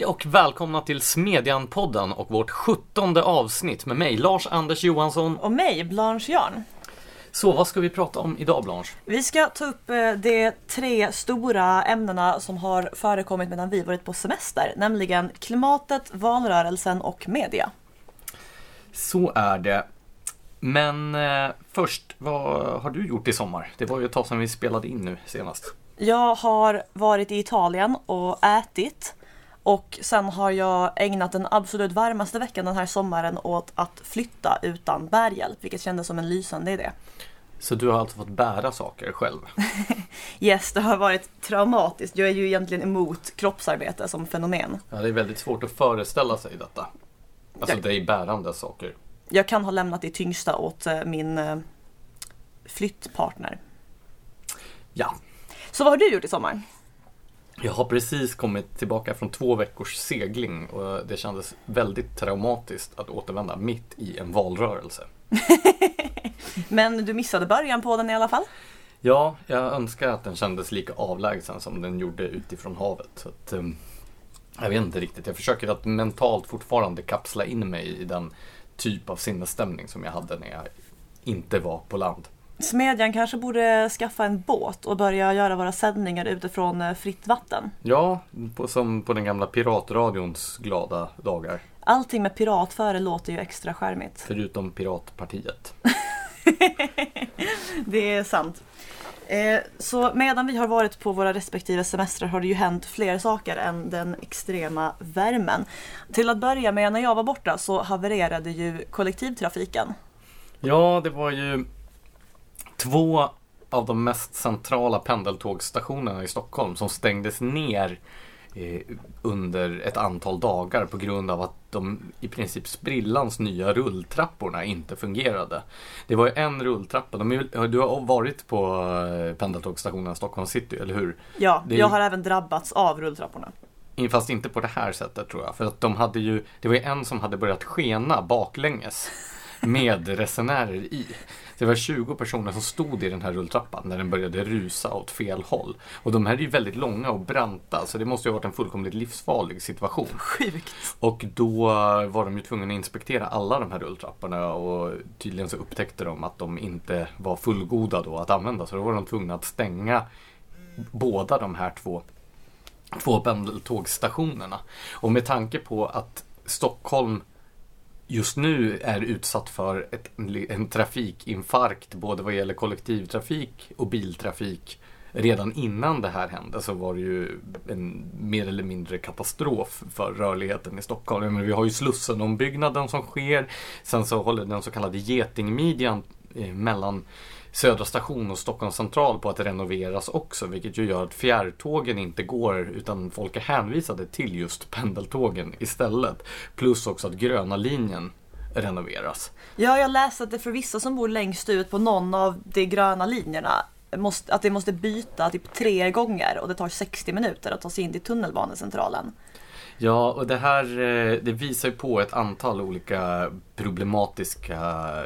Hej och välkomna till Smedjan-podden och vårt sjuttonde avsnitt med mig, Lars-Anders Johansson. Och mig, Blanche Jarn. Så vad ska vi prata om idag Blanche? Vi ska ta upp eh, de tre stora ämnena som har förekommit medan vi varit på semester, nämligen klimatet, valrörelsen och media. Så är det. Men eh, först, vad har du gjort i sommar? Det var ju ett tag sedan vi spelade in nu senast. Jag har varit i Italien och ätit. Och sen har jag ägnat den absolut varmaste veckan den här sommaren åt att flytta utan bärhjälp, vilket kändes som en lysande idé. Så du har alltså fått bära saker själv? yes, det har varit traumatiskt. Jag är ju egentligen emot kroppsarbete som fenomen. Ja, det är väldigt svårt att föreställa sig detta. Alltså Jag- dig bärande saker. Jag kan ha lämnat det tyngsta åt eh, min eh, flyttpartner. Ja, Så vad har du gjort i sommar? Jag har precis kommit tillbaka från två veckors segling och det kändes väldigt traumatiskt att återvända mitt i en valrörelse. Men du missade början på den i alla fall. Ja, jag önskar att den kändes lika avlägsen som den gjorde utifrån havet. Så att, ehm, jag vet inte riktigt, jag försöker att mentalt fortfarande kapsla in mig i den typ av sinnesstämning som jag hade när jag inte var på land. Smedjan kanske borde skaffa en båt och börja göra våra sändningar utifrån eh, fritt vatten. Ja, på, som på den gamla piratradions glada dagar. Allting med pirat före låter ju extra charmigt. Förutom Piratpartiet. Det är sant. Eh, Så medan vi har varit på våra respektive semestrar har det ju hänt fler saker än den extrema värmen. Till att börja med, när jag var borta så havererade ju kollektivtrafiken. Ja, det var ju två av de mest centrala pendeltågsstationerna i Stockholm som stängdes ner eh, under ett antal dagar på grund av att de i princip sprillans nya rulltrapporna inte fungerade. Det var ju en rulltrappa, är, du har varit på eh, pendeltågsstationen Stockholm city, eller hur? Ja, är- jag har även drabbats av rulltrapporna. Fast inte på det här sättet tror jag. För att de hade ju, det var ju en som hade börjat skena baklänges med resenärer i. Det var 20 personer som stod i den här rulltrappan när den började rusa åt fel håll. Och de här är ju väldigt långa och branta så det måste ju ha varit en fullkomligt livsfarlig situation. Sjukt. Och då var de ju tvungna att inspektera alla de här rulltrapporna och tydligen så upptäckte de att de inte var fullgoda då att använda. Så då var de tvungna att stänga båda de här två, två pendeltågsstationerna. Och med tanke på att Stockholm just nu är utsatt för ett, en trafikinfarkt både vad gäller kollektivtrafik och biltrafik redan innan det här hände så var det ju en mer eller mindre katastrof för rörligheten i Stockholm. Men vi har ju Slussenombyggnaden som sker. Sen så håller den så kallade getingmidjan eh, mellan Södra station och Stockholms central på att renoveras också vilket ju gör att fjärrtågen inte går utan folk är hänvisade till just pendeltågen istället. Plus också att gröna linjen renoveras. Ja, jag läste att det för vissa som bor längst ut på någon av de gröna linjerna måste, att det måste byta typ tre gånger och det tar 60 minuter att ta sig in till tunnelbanecentralen. Ja, och det här eh, det visar ju på ett antal olika problematiska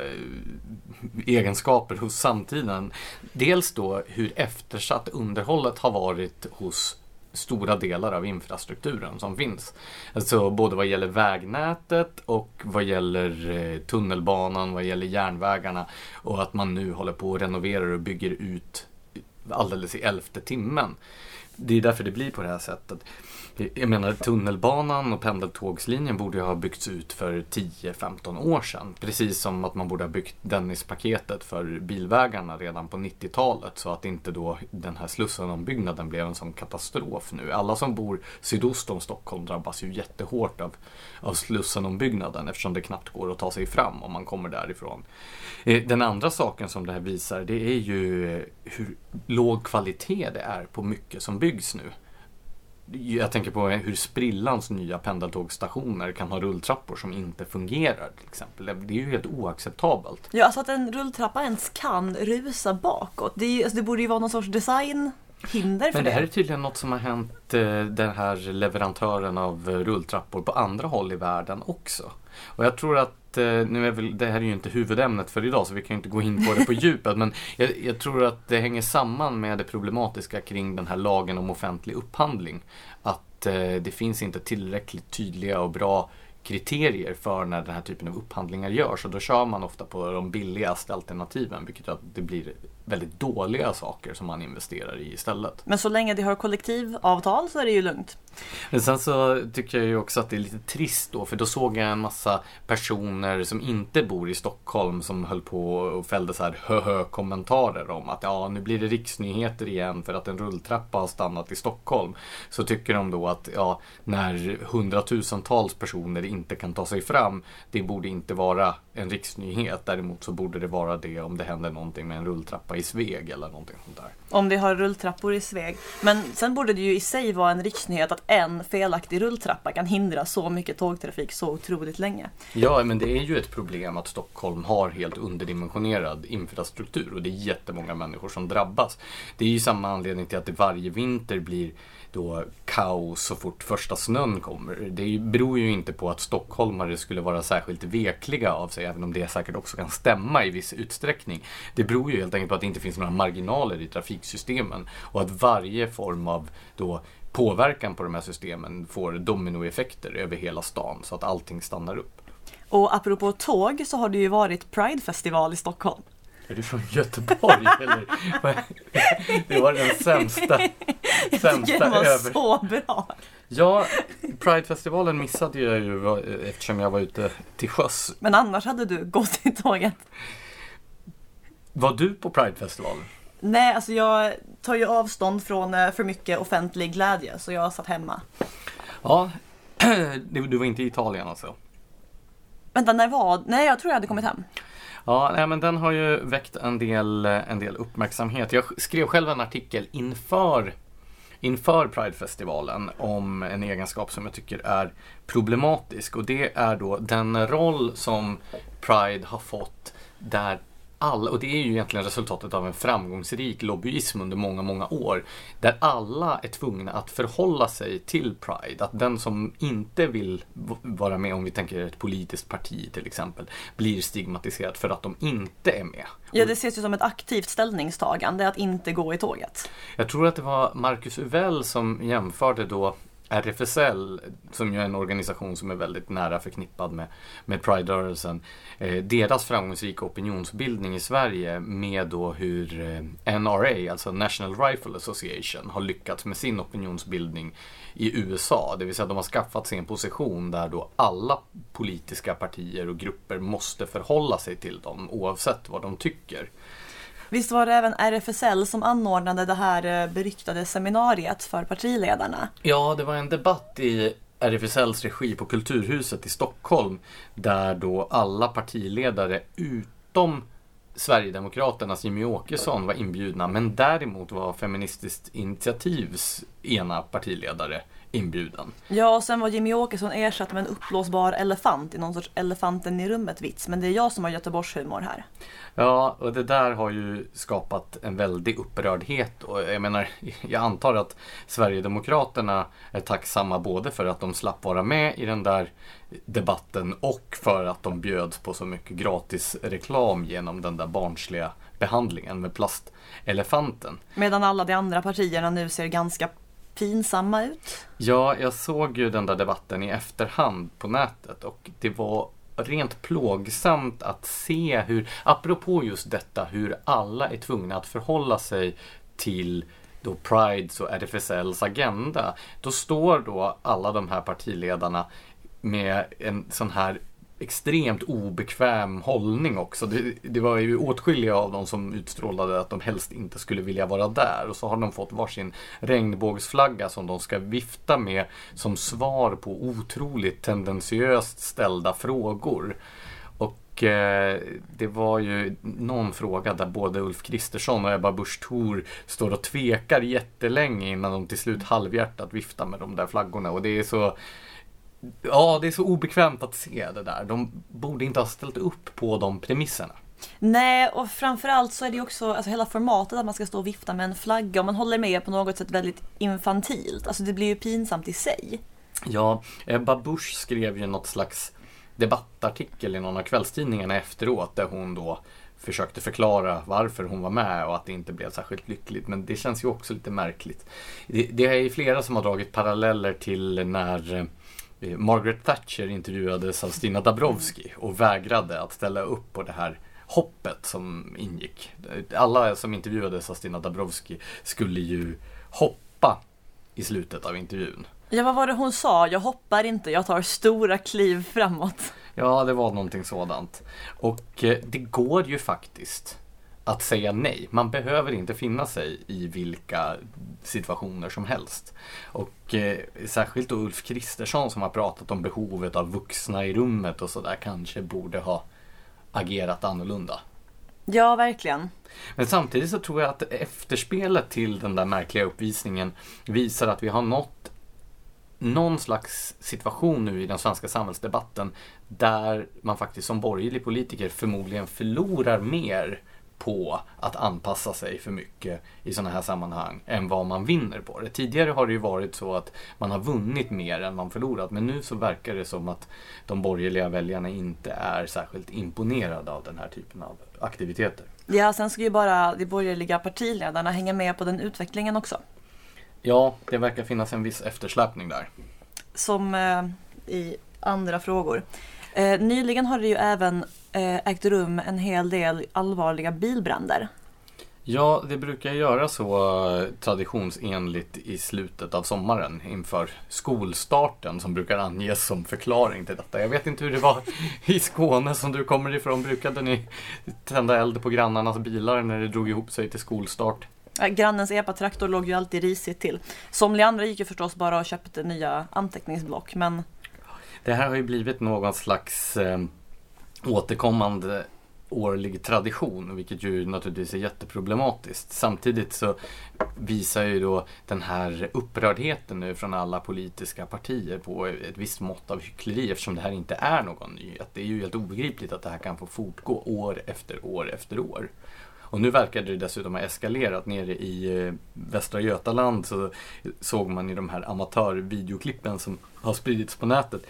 eh, egenskaper hos samtiden. Dels då hur eftersatt underhållet har varit hos stora delar av infrastrukturen som finns. Alltså både vad gäller vägnätet och vad gäller eh, tunnelbanan, vad gäller järnvägarna och att man nu håller på och renoverar och bygger ut alldeles i elfte timmen. Det är därför det blir på det här sättet. Jag menar tunnelbanan och pendeltågslinjen borde ju ha byggts ut för 10-15 år sedan. Precis som att man borde ha byggt Dennispaketet för bilvägarna redan på 90-talet så att inte då den här Slussenombyggnaden blev en sån katastrof nu. Alla som bor sydost om Stockholm drabbas ju jättehårt av, av Slussenombyggnaden eftersom det knappt går att ta sig fram om man kommer därifrån. Eh, den andra saken som det här visar det är ju eh, hur låg kvalitet det är på mycket som byggs nu. Jag tänker på hur sprillans nya pendeltågsstationer kan ha rulltrappor som inte fungerar till exempel. Det är ju helt oacceptabelt. Ja, alltså att en rulltrappa ens kan rusa bakåt. Det, ju- alltså det borde ju vara någon sorts designhinder för Men det här är det. tydligen något som har hänt eh, den här leverantören av rulltrappor på andra håll i världen också. Och jag tror att, eh, nu är väl, det här är ju inte huvudämnet för idag så vi kan inte gå in på det på djupet. Men jag, jag tror att det hänger samman med det problematiska kring den här lagen om offentlig upphandling. Att att eh, det finns inte tillräckligt tydliga och bra kriterier för när den här typen av upphandlingar görs och då kör man ofta på de billigaste alternativen vilket gör att det blir väldigt dåliga saker som man investerar i istället. Men så länge de har kollektivavtal så är det ju lugnt. Men sen så tycker jag ju också att det är lite trist då för då såg jag en massa personer som inte bor i Stockholm som höll på och fällde så här hö kommentarer om att ja nu blir det riksnyheter igen för att en rulltrappa har stannat i Stockholm. Så tycker de då att ja när hundratusentals personer inte kan ta sig fram det borde inte vara en riksnyhet. Däremot så borde det vara det om det händer någonting med en rulltrappa i Sveg eller någonting sånt där. Om det har rulltrappor i Sveg. Men sen borde det ju i sig vara en riksnyhet att en felaktig rulltrappa kan hindra så mycket tågtrafik så otroligt länge. Ja, men det är ju ett problem att Stockholm har helt underdimensionerad infrastruktur och det är jättemånga människor som drabbas. Det är ju samma anledning till att det varje vinter blir då kaos så fort första snön kommer. Det beror ju inte på att stockholmare skulle vara särskilt vekliga av sig, även om det säkert också kan stämma i viss utsträckning. Det beror ju helt enkelt på att det inte finns några marginaler i trafiksystemen och att varje form av då påverkan på de här systemen får dominoeffekter över hela stan så att allting stannar upp. Och apropå tåg så har det ju varit Pridefestival i Stockholm. Är du från Göteborg eller? Det var den sämsta. Jag tycker den var över... så bra. Ja, Pridefestivalen missade jag ju eftersom jag var ute till sjöss. Men annars hade du gått i tåget. Var du på Pridefestivalen? Nej, alltså jag tar ju avstånd från eh, för mycket offentlig glädje så jag satt hemma. Ja, du var inte i Italien alltså? Vänta, när var? Nej, jag tror jag hade kommit hem. Ja, nej, men den har ju väckt en del, en del uppmärksamhet. Jag skrev själv en artikel inför inför Pridefestivalen om en egenskap som jag tycker är problematisk och det är då den roll som Pride har fått där alla, och det är ju egentligen resultatet av en framgångsrik lobbyism under många, många år. Där alla är tvungna att förhålla sig till Pride. Att den som inte vill vara med, om vi tänker ett politiskt parti till exempel, blir stigmatiserad för att de inte är med. Ja, det ses ju som ett aktivt ställningstagande att inte gå i tåget. Jag tror att det var Marcus Uvell som jämförde då RFSL, som ju är en organisation som är väldigt nära förknippad med, med Pride-rörelsen, eh, deras framgångsrika opinionsbildning i Sverige med då hur eh, NRA, alltså National Rifle Association, har lyckats med sin opinionsbildning i USA. Det vill säga de har skaffat sig en position där då alla politiska partier och grupper måste förhålla sig till dem oavsett vad de tycker. Visst var det även RFSL som anordnade det här eh, beryktade seminariet för partiledarna? Ja, det var en debatt i RFSLs regi på Kulturhuset i Stockholm där då alla partiledare utom Sverigedemokraternas Jimmy Åkesson var inbjudna men däremot var Feministiskt initiativs ena partiledare inbjudan. Ja, och sen var Jimmy Åkesson ersatt med en uppblåsbar elefant i någon sorts elefanten i rummet-vits. Men det är jag som har Göteborgshumor här. Ja, och det där har ju skapat en väldig upprördhet. Och jag menar, jag antar att Sverigedemokraterna är tacksamma både för att de slapp vara med i den där debatten och för att de bjöds på så mycket gratis reklam genom den där barnsliga behandlingen med plastelefanten. Medan alla de andra partierna nu ser ganska pinsamma ut. Ja, jag såg ju den där debatten i efterhand på nätet och det var rent plågsamt att se hur, apropå just detta, hur alla är tvungna att förhålla sig till då Prides och RFSLs agenda. Då står då alla de här partiledarna med en sån här extremt obekväm hållning också. Det, det, var ju åtskilliga av dem som utstrålade att de helst inte skulle vilja vara där. Och så har de fått varsin regnbågsflagga som de ska vifta med som svar på otroligt tendentiöst ställda frågor. Och eh, det var ju någon fråga där både Ulf Kristersson och Ebba Busch Thor står och tvekar jättelänge innan de till slut halvhjärtat viftar med de där flaggorna. Och det är så Ja, det är så obekvämt att se det där. De borde inte ha ställt upp på de premisserna. Nej, och framförallt så är det också alltså hela formatet att man ska stå och vifta med en flagga och man håller med på något sätt väldigt infantilt. Alltså det blir ju pinsamt i sig. Ja, Ebba Busch skrev ju något slags debattartikel i någon av kvällstidningarna efteråt där hon då försökte förklara varför hon var med och att det inte blev särskilt lyckligt. Men det känns ju också lite märkligt. Det, det är flera som har dragit paralleller till när eh, Margaret Thatcher intervjuades av Stina Dabrowski och vägrade att ställa upp på det här hoppet som ingick. Alla som intervjuades av Stina Dabrowski skulle ju hoppa i slutet av intervjun. Ja, vad var det hon sa? Jag hoppar inte, jag tar stora kliv framåt. Ja, det var någonting sådant. Och eh, det går ju faktiskt att säga nej. Man behöver inte finna sig i vilka situationer som helst. Och eh, särskilt då Ulf Kristersson som har pratat om behovet av vuxna i rummet och sådär kanske borde ha agerat annorlunda. Ja, verkligen. Men samtidigt så tror jag att efterspelet till den där märkliga uppvisningen visar att vi har nått någon slags situation nu i den svenska samhällsdebatten där man faktiskt som borgerlig politiker förmodligen förlorar mer på att anpassa sig för mycket i sådana här sammanhang än vad man vinner på det. Tidigare har det ju varit så att man har vunnit mer än man förlorat men nu så verkar det som att de borgerliga väljarna inte är särskilt imponerade av den här typen av aktiviteter. Ja, sen ska ju bara de borgerliga partiledarna hänga med på den utvecklingen också. Ja, det verkar finnas en viss eftersläpning där. Som eh, i andra frågor. Eh, nyligen har det ju även ägt rum en hel del allvarliga bilbränder. Ja, det brukar göra så eh, traditionsenligt i slutet av sommaren inför skolstarten som brukar anges som förklaring till detta. Jag vet inte hur det var i Skåne som du kommer ifrån. Brukade ni tända eld på grannarnas bilar när det drog ihop sig till skolstart? Grannens epatraktor låg ju alltid risigt till. Somliga andra gick ju förstås bara och köpte nya anteckningsblock men Det här har ju blivit någon slags eh, återkommande årlig tradition, vilket ju naturligtvis är jätteproblematiskt. Samtidigt så visar ju då den här upprördheten nu från alla politiska partier på ett visst mått av hyckleri eftersom det här inte är någon nyhet. Det är ju helt obegripligt att det här kan få fortgå år efter år efter år. Och nu verkar det dessutom ha eskalerat. Nere i eh, Västra Götaland så såg man i de här amatörvideoklippen som har spridits på nätet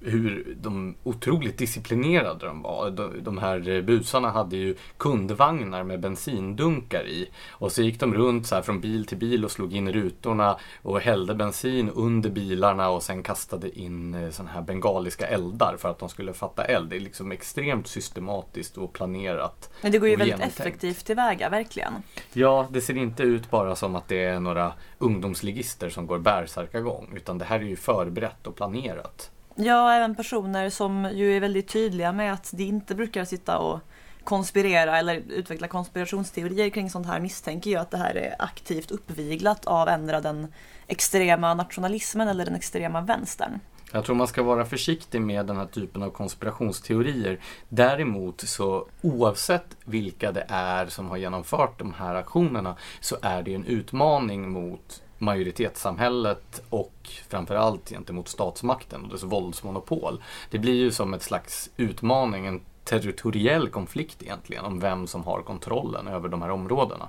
hur de otroligt disciplinerade de var. De, de här busarna hade ju kundvagnar med bensindunkar i. Och så gick de runt så här från bil till bil och slog in rutorna och hällde bensin under bilarna och sen kastade in eh, sådana här bengaliska eldar för att de skulle fatta eld. Det är liksom extremt systematiskt och planerat. Men det går ju väldigt effektivt tillväga, verkligen. Ja, det ser inte ut bara som att det är några ungdomsligister som går bärsärkagång utan det här är ju förberett och planerat. Ja, även personer som ju är väldigt tydliga med att de inte brukar sitta och konspirera eller utveckla konspirationsteorier kring sånt här misstänker ju att det här är aktivt uppviglat av ändra den extrema nationalismen eller den extrema vänstern. Jag tror man ska vara försiktig med den här typen av konspirationsteorier. Däremot så oavsett vilka det är som har genomfört de här aktionerna så är det en utmaning mot majoritetssamhället och framförallt gentemot statsmakten och dess våldsmonopol. Det blir ju som ett slags utmaning, en territoriell konflikt egentligen om vem som har kontrollen över de här områdena.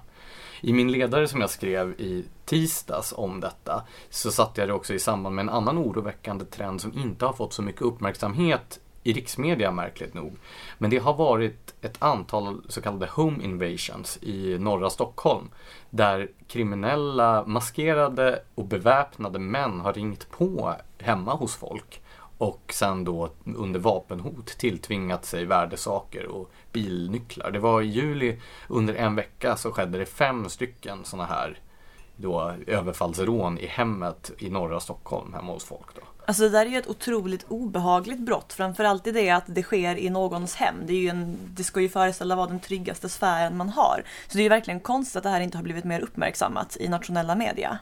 I min ledare som jag skrev i tisdags om detta så satte jag det också i samband med en annan oroväckande trend som inte har fått så mycket uppmärksamhet i riksmedia märkligt nog. Men det har varit ett antal så kallade home invasions i norra Stockholm. Där kriminella, maskerade och beväpnade män har ringt på hemma hos folk. Och sen då under vapenhot tilltvingat sig värdesaker och bilnycklar. Det var i juli under en vecka så skedde det fem stycken sådana här då överfallsrån i hemmet i norra Stockholm hemma hos folk. Då. Alltså det där är ju ett otroligt obehagligt brott. Framförallt i det att det sker i någons hem. Det, är ju en, det ska ju föreställa vara den tryggaste sfären man har. Så det är ju verkligen konstigt att det här inte har blivit mer uppmärksammat i nationella media.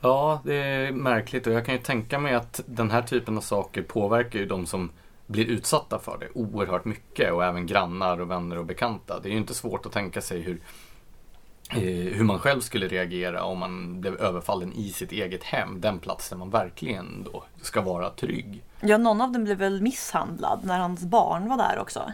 Ja, det är märkligt och jag kan ju tänka mig att den här typen av saker påverkar ju de som blir utsatta för det oerhört mycket och även grannar och vänner och bekanta. Det är ju inte svårt att tänka sig hur, hur man själv skulle reagera om man blev överfallen i sitt eget hem, den plats där man verkligen då ska vara trygg. Ja, någon av dem blev väl misshandlad när hans barn var där också.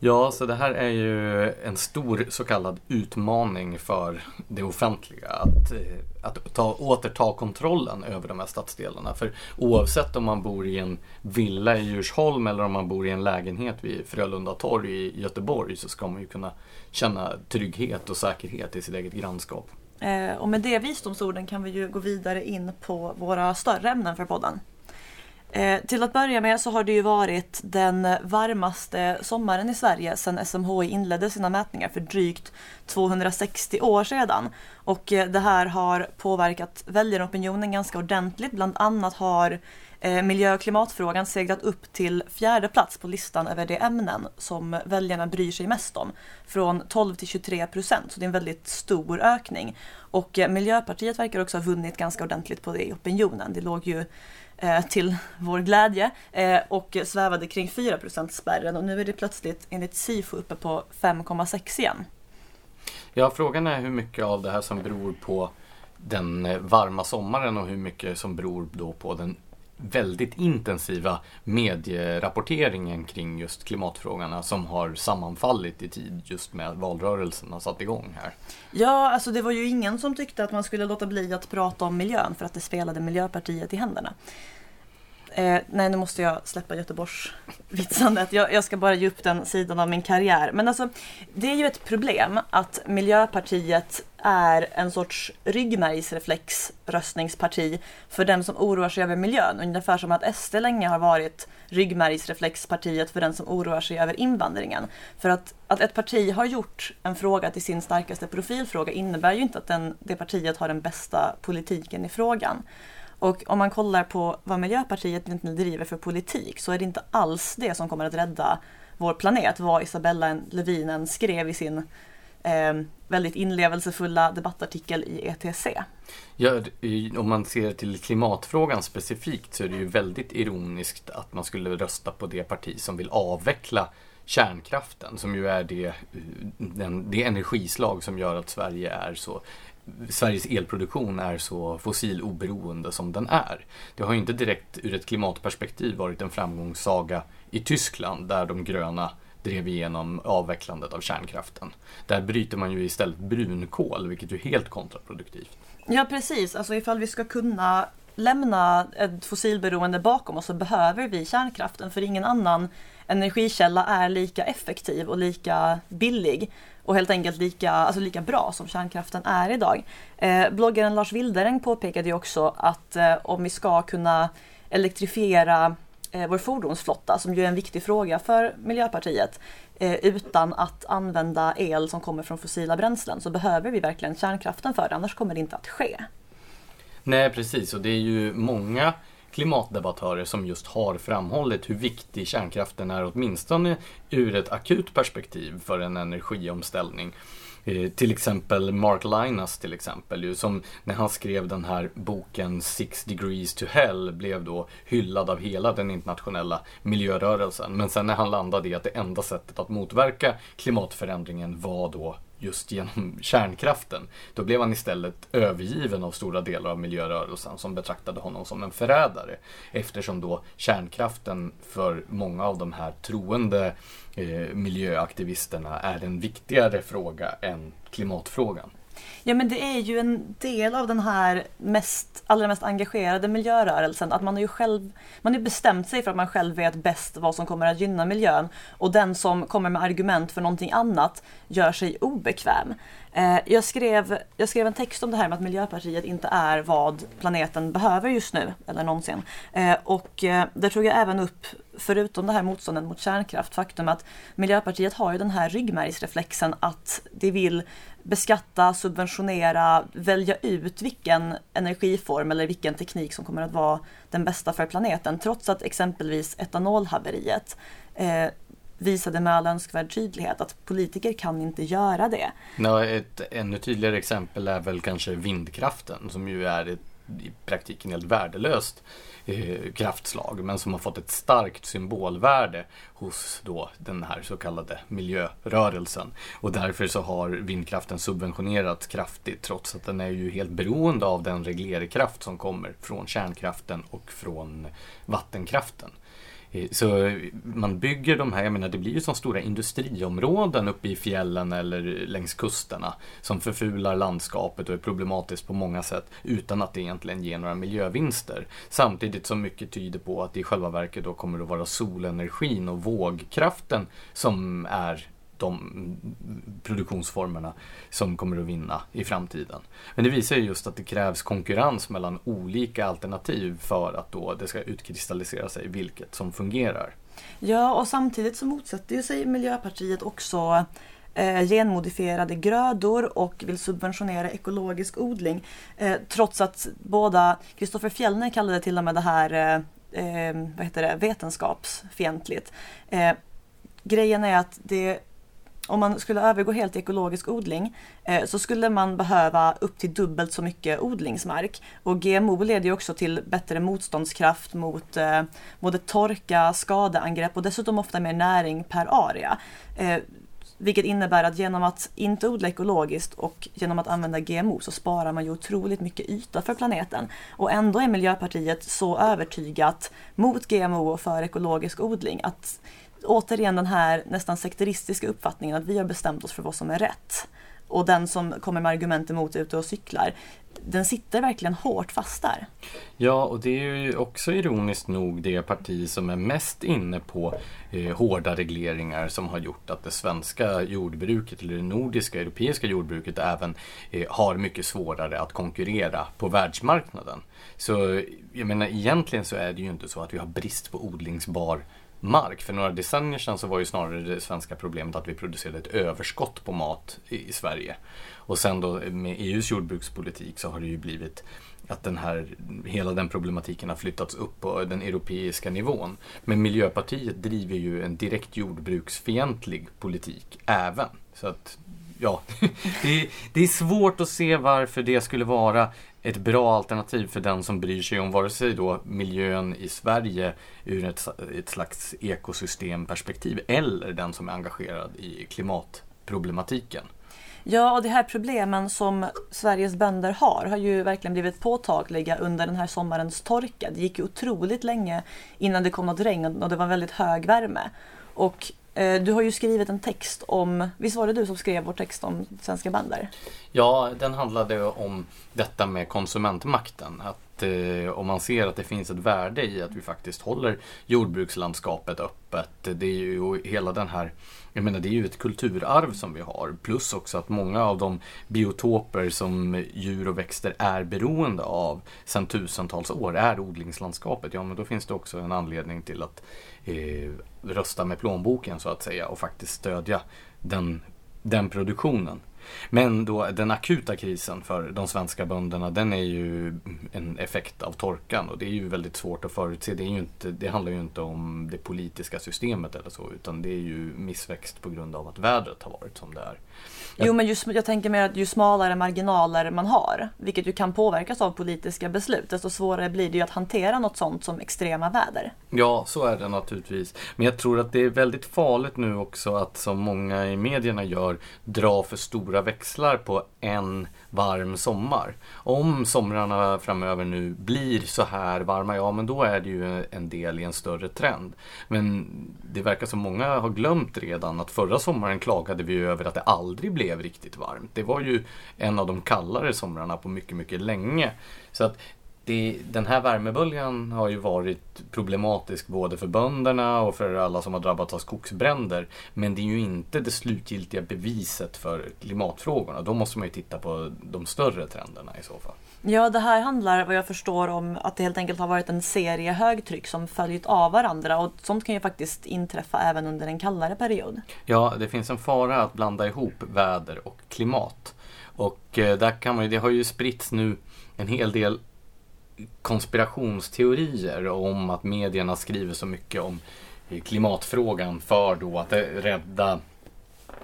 Ja, så det här är ju en stor så kallad utmaning för det offentliga. Att, eh, att ta, återta kontrollen över de här stadsdelarna. För oavsett om man bor i en villa i Djursholm eller om man bor i en lägenhet vid Frölunda torg i Göteborg så ska man ju kunna känna trygghet och säkerhet i sitt eget grannskap. Eh, och med det visdomsorden kan vi ju gå vidare in på våra större ämnen för podden. Eh, till att börja med så har det ju varit den varmaste sommaren i Sverige sedan SMHI inledde sina mätningar för drygt 260 år sedan. Och eh, det här har påverkat väljaropinionen ganska ordentligt. Bland annat har eh, miljö och klimatfrågan seglat upp till fjärde plats på listan över de ämnen som väljarna bryr sig mest om. Från 12 till 23 procent, så det är en väldigt stor ökning. Och eh, Miljöpartiet verkar också ha vunnit ganska ordentligt på det i opinionen. Det låg ju Eh, till vår glädje eh, och svävade kring 4% spärren och nu är det plötsligt enligt SIFO uppe på 5,6 igen. Ja, frågan är hur mycket av det här som beror på den eh, varma sommaren och hur mycket som beror då på den väldigt intensiva medierapporteringen kring just klimatfrågorna som har sammanfallit i tid just med att valrörelsen har satt igång här. Ja, alltså det var ju ingen som tyckte att man skulle låta bli att prata om miljön för att det spelade Miljöpartiet i händerna. Eh, nej, nu måste jag släppa Göteborgsvitsandet. Jag, jag ska bara ge upp den sidan av min karriär. Men alltså, det är ju ett problem att Miljöpartiet är en sorts ryggmärgsreflexröstningsparti för den som oroar sig över miljön. Ungefär som att SD länge har varit ryggmärgsreflexpartiet för den som oroar sig över invandringen. För att, att ett parti har gjort en fråga till sin starkaste profilfråga innebär ju inte att den, det partiet har den bästa politiken i frågan. Och om man kollar på vad Miljöpartiet egentligen driver för politik så är det inte alls det som kommer att rädda vår planet, vad Isabella Lövinen skrev i sin eh, väldigt inlevelsefulla debattartikel i ETC. Ja, om man ser till klimatfrågan specifikt så är det ju väldigt ironiskt att man skulle rösta på det parti som vill avveckla kärnkraften som ju är det, eh, den, det energislag som gör att Sverige är så Sveriges elproduktion är så fossiloberoende som den är. Det har ju inte direkt ur ett klimatperspektiv varit en framgångssaga i Tyskland där de gröna drev igenom avvecklandet av kärnkraften. Där bryter man ju istället brunkol, vilket är helt kontraproduktivt. Ja, precis. Alltså ifall vi ska kunna lämna ett fossilberoende bakom oss så behöver vi kärnkraften för ingen annan energikälla är lika effektiv och lika billig och helt enkelt lika, alltså lika bra som kärnkraften är idag. Eh, bloggaren Lars Wildereng påpekade ju också att eh, om vi ska kunna elektrifiera eh, vår fordonsflotta, som ju är en viktig fråga för Miljöpartiet, eh, utan att använda el som kommer från fossila bränslen så behöver vi verkligen kärnkraften för det, annars kommer det inte att ske. Nej precis och det är ju många klimatdebattörer som just har framhållit hur viktig kärnkraften är åtminstone ur ett akut perspektiv för en energiomställning. Eh, till exempel Mark Linas till exempel, ju, som när han skrev den här boken Six degrees to hell blev då hyllad av hela den internationella miljörörelsen. Men sen när han landade i att det enda sättet att motverka klimatförändringen var då just genom kärnkraften. Då blev han istället övergiven av stora delar av miljörörelsen som betraktade honom som en förrädare. Eftersom då kärnkraften för många av de här troende eh, miljöaktivisterna är en viktigare fråga än klimatfrågan. Ja men det är ju en del av den här mest, allra mest engagerade miljörörelsen att man har ju själv, man har bestämt sig för att man själv vet bäst vad som kommer att gynna miljön och den som kommer med argument för någonting annat gör sig obekväm. Eh, jag skrev, jag skrev en text om det här med att Miljöpartiet inte är vad planeten behöver just nu, eller någonsin. Eh, och eh, där tog jag även upp, förutom det här motståndet mot kärnkraft, faktum att Miljöpartiet har ju den här ryggmärgsreflexen att de vill beskatta, subventionera, välja ut vilken energiform eller vilken teknik som kommer att vara den bästa för planeten. Trots att exempelvis etanolhaveriet eh, visade med all önskvärd tydlighet att politiker kan inte göra det. Ja, ett ännu tydligare exempel är väl kanske vindkraften som ju är ett, i praktiken helt värdelöst eh, kraftslag men som har fått ett starkt symbolvärde hos då den här så kallade miljörörelsen. Och därför så har vindkraften subventionerats kraftigt trots att den är ju helt beroende av den reglerkraft som kommer från kärnkraften och från vattenkraften. Så man bygger de här, jag menar det blir ju som stora industriområden uppe i fjällen eller längs kusterna som förfular landskapet och är problematiskt på många sätt utan att det egentligen ger några miljövinster. Samtidigt som mycket tyder på att det i själva verket då kommer att vara solenergin och vågkraften som är de produktionsformerna som kommer att vinna i framtiden. Men det visar ju just att det krävs konkurrens mellan olika alternativ för att då det ska utkristallisera sig vilket som fungerar. Ja, och samtidigt så motsätter ju sig Miljöpartiet också eh, genmodifierade grödor och vill subventionera ekologisk odling. Eh, trots att båda, Kristoffer Fjellner kallade till och med det här eh, eh, vad heter det, vetenskapsfientligt. Eh, grejen är att det om man skulle övergå helt till ekologisk odling eh, så skulle man behöva upp till dubbelt så mycket odlingsmark. Och GMO leder ju också till bättre motståndskraft mot eh, både torka, skadeangrepp och dessutom ofta mer näring per area. Eh, vilket innebär att genom att inte odla ekologiskt och genom att använda GMO så sparar man ju otroligt mycket yta för planeten. Och ändå är Miljöpartiet så övertygat mot GMO och för ekologisk odling att återigen den här nästan sekteristiska uppfattningen att vi har bestämt oss för vad som är rätt. Och den som kommer med argument emot är ute och cyklar. Den sitter verkligen hårt fast där. Ja, och det är ju också ironiskt nog det parti som är mest inne på eh, hårda regleringar som har gjort att det svenska jordbruket, eller det nordiska, europeiska jordbruket även eh, har mycket svårare att konkurrera på världsmarknaden. Så jag menar egentligen så är det ju inte så att vi har brist på odlingsbar mark. För några decennier sedan så var ju snarare det svenska problemet att vi producerade ett överskott på mat i, Sverige. Och sen då med EUs jordbrukspolitik så har det ju blivit att den här, hela den problematiken har flyttats upp på den europeiska nivån. Men Miljöpartiet driver ju en direkt jordbruksfientlig politik även. Så att ja, det, det, är svårt att se varför det skulle vara ett bra alternativ för den som bryr sig om vare sig då miljön i Sverige ur ett, ett slags ekosystemperspektiv eller den som är engagerad i klimatproblematiken. Ja, och de här problemen som Sveriges bönder har har ju verkligen blivit påtagliga under den här sommarens torka. Det gick ju otroligt länge innan det kom något regn och det var väldigt hög värme. Och Eh, du har ju skrivit en text om, visst var det du som skrev vår text om svenska bönder? Ja, den handlade om detta med konsumentmakten. Att eh, om man ser att det finns ett värde i att vi faktiskt håller jordbrukslandskapet öppet. Det är ju hela den här, jag menar det är ju ett kulturarv som vi har. Plus också att många av de biotoper som djur och växter är beroende av sedan tusentals år är odlingslandskapet. Ja, men då finns det också en anledning till att eh, rösta med plånboken så att säga och faktiskt stödja den, den produktionen. Men då den akuta krisen för de svenska bönderna den är ju en effekt av torkan och det är ju väldigt svårt att förutse. Det, är ju inte, det handlar ju inte om det politiska systemet eller så utan det är ju missväxt på grund av att vädret har varit som det är. Jo men just, jag tänker mer att ju smalare marginaler man har, vilket ju kan påverkas av politiska beslut, desto svårare blir det ju att hantera något sånt som extrema väder. Ja, så är det naturligtvis. Men jag tror att det är väldigt farligt nu också att som många i medierna gör, dra för stora växlar på en varm sommar. Om somrarna framöver nu blir så här varma, ja men då är det ju en del i en större trend. Men det verkar som många har glömt redan att förra sommaren klagade vi över att det aldrig blev riktigt varmt. Det var ju en av de kallare somrarna på mycket, mycket länge. Så att det, den här värmeböljan har ju varit problematisk både för bönderna och för alla som har drabbats av skogsbränder. Men det är ju inte det slutgiltiga beviset för klimatfrågorna. Då måste man ju titta på de större trenderna i så fall. Ja, det här handlar vad jag förstår om att det helt enkelt har varit en serie högtryck som följt av varandra och sånt kan ju faktiskt inträffa även under en kallare period. Ja, det finns en fara att blanda ihop väder och klimat. Och eh, där kan man det har ju spritts nu en hel del konspirationsteorier om att medierna skriver så mycket om eh, klimatfrågan för då att rädda,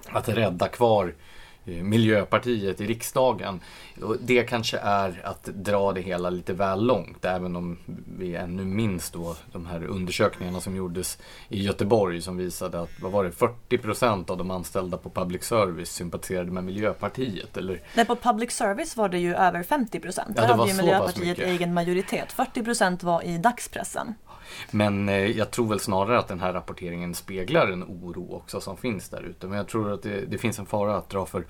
att rädda kvar Eh, Miljöpartiet i riksdagen. Och det kanske är att dra det hela lite väl långt, även om vi ännu minns då de här undersökningarna som gjordes i Göteborg som visade att, vad var det, 40 procent av de anställda på public service sympatiserade med Miljöpartiet. Eller... Nej, på public service var det ju över 50 procent. Där ja, hade ju Miljöpartiet egen majoritet. 40 procent var i dagspressen. Men eh, jag tror väl snarare att den här rapporteringen speglar en oro också som finns där ute. Men jag tror att det, det, finns en fara att dra, för,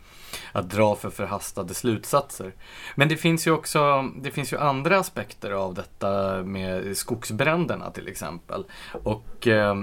att dra för förhastade slutsatser. Men det finns ju också det finns ju andra aspekter av detta med skogsbränderna till exempel. Och eh,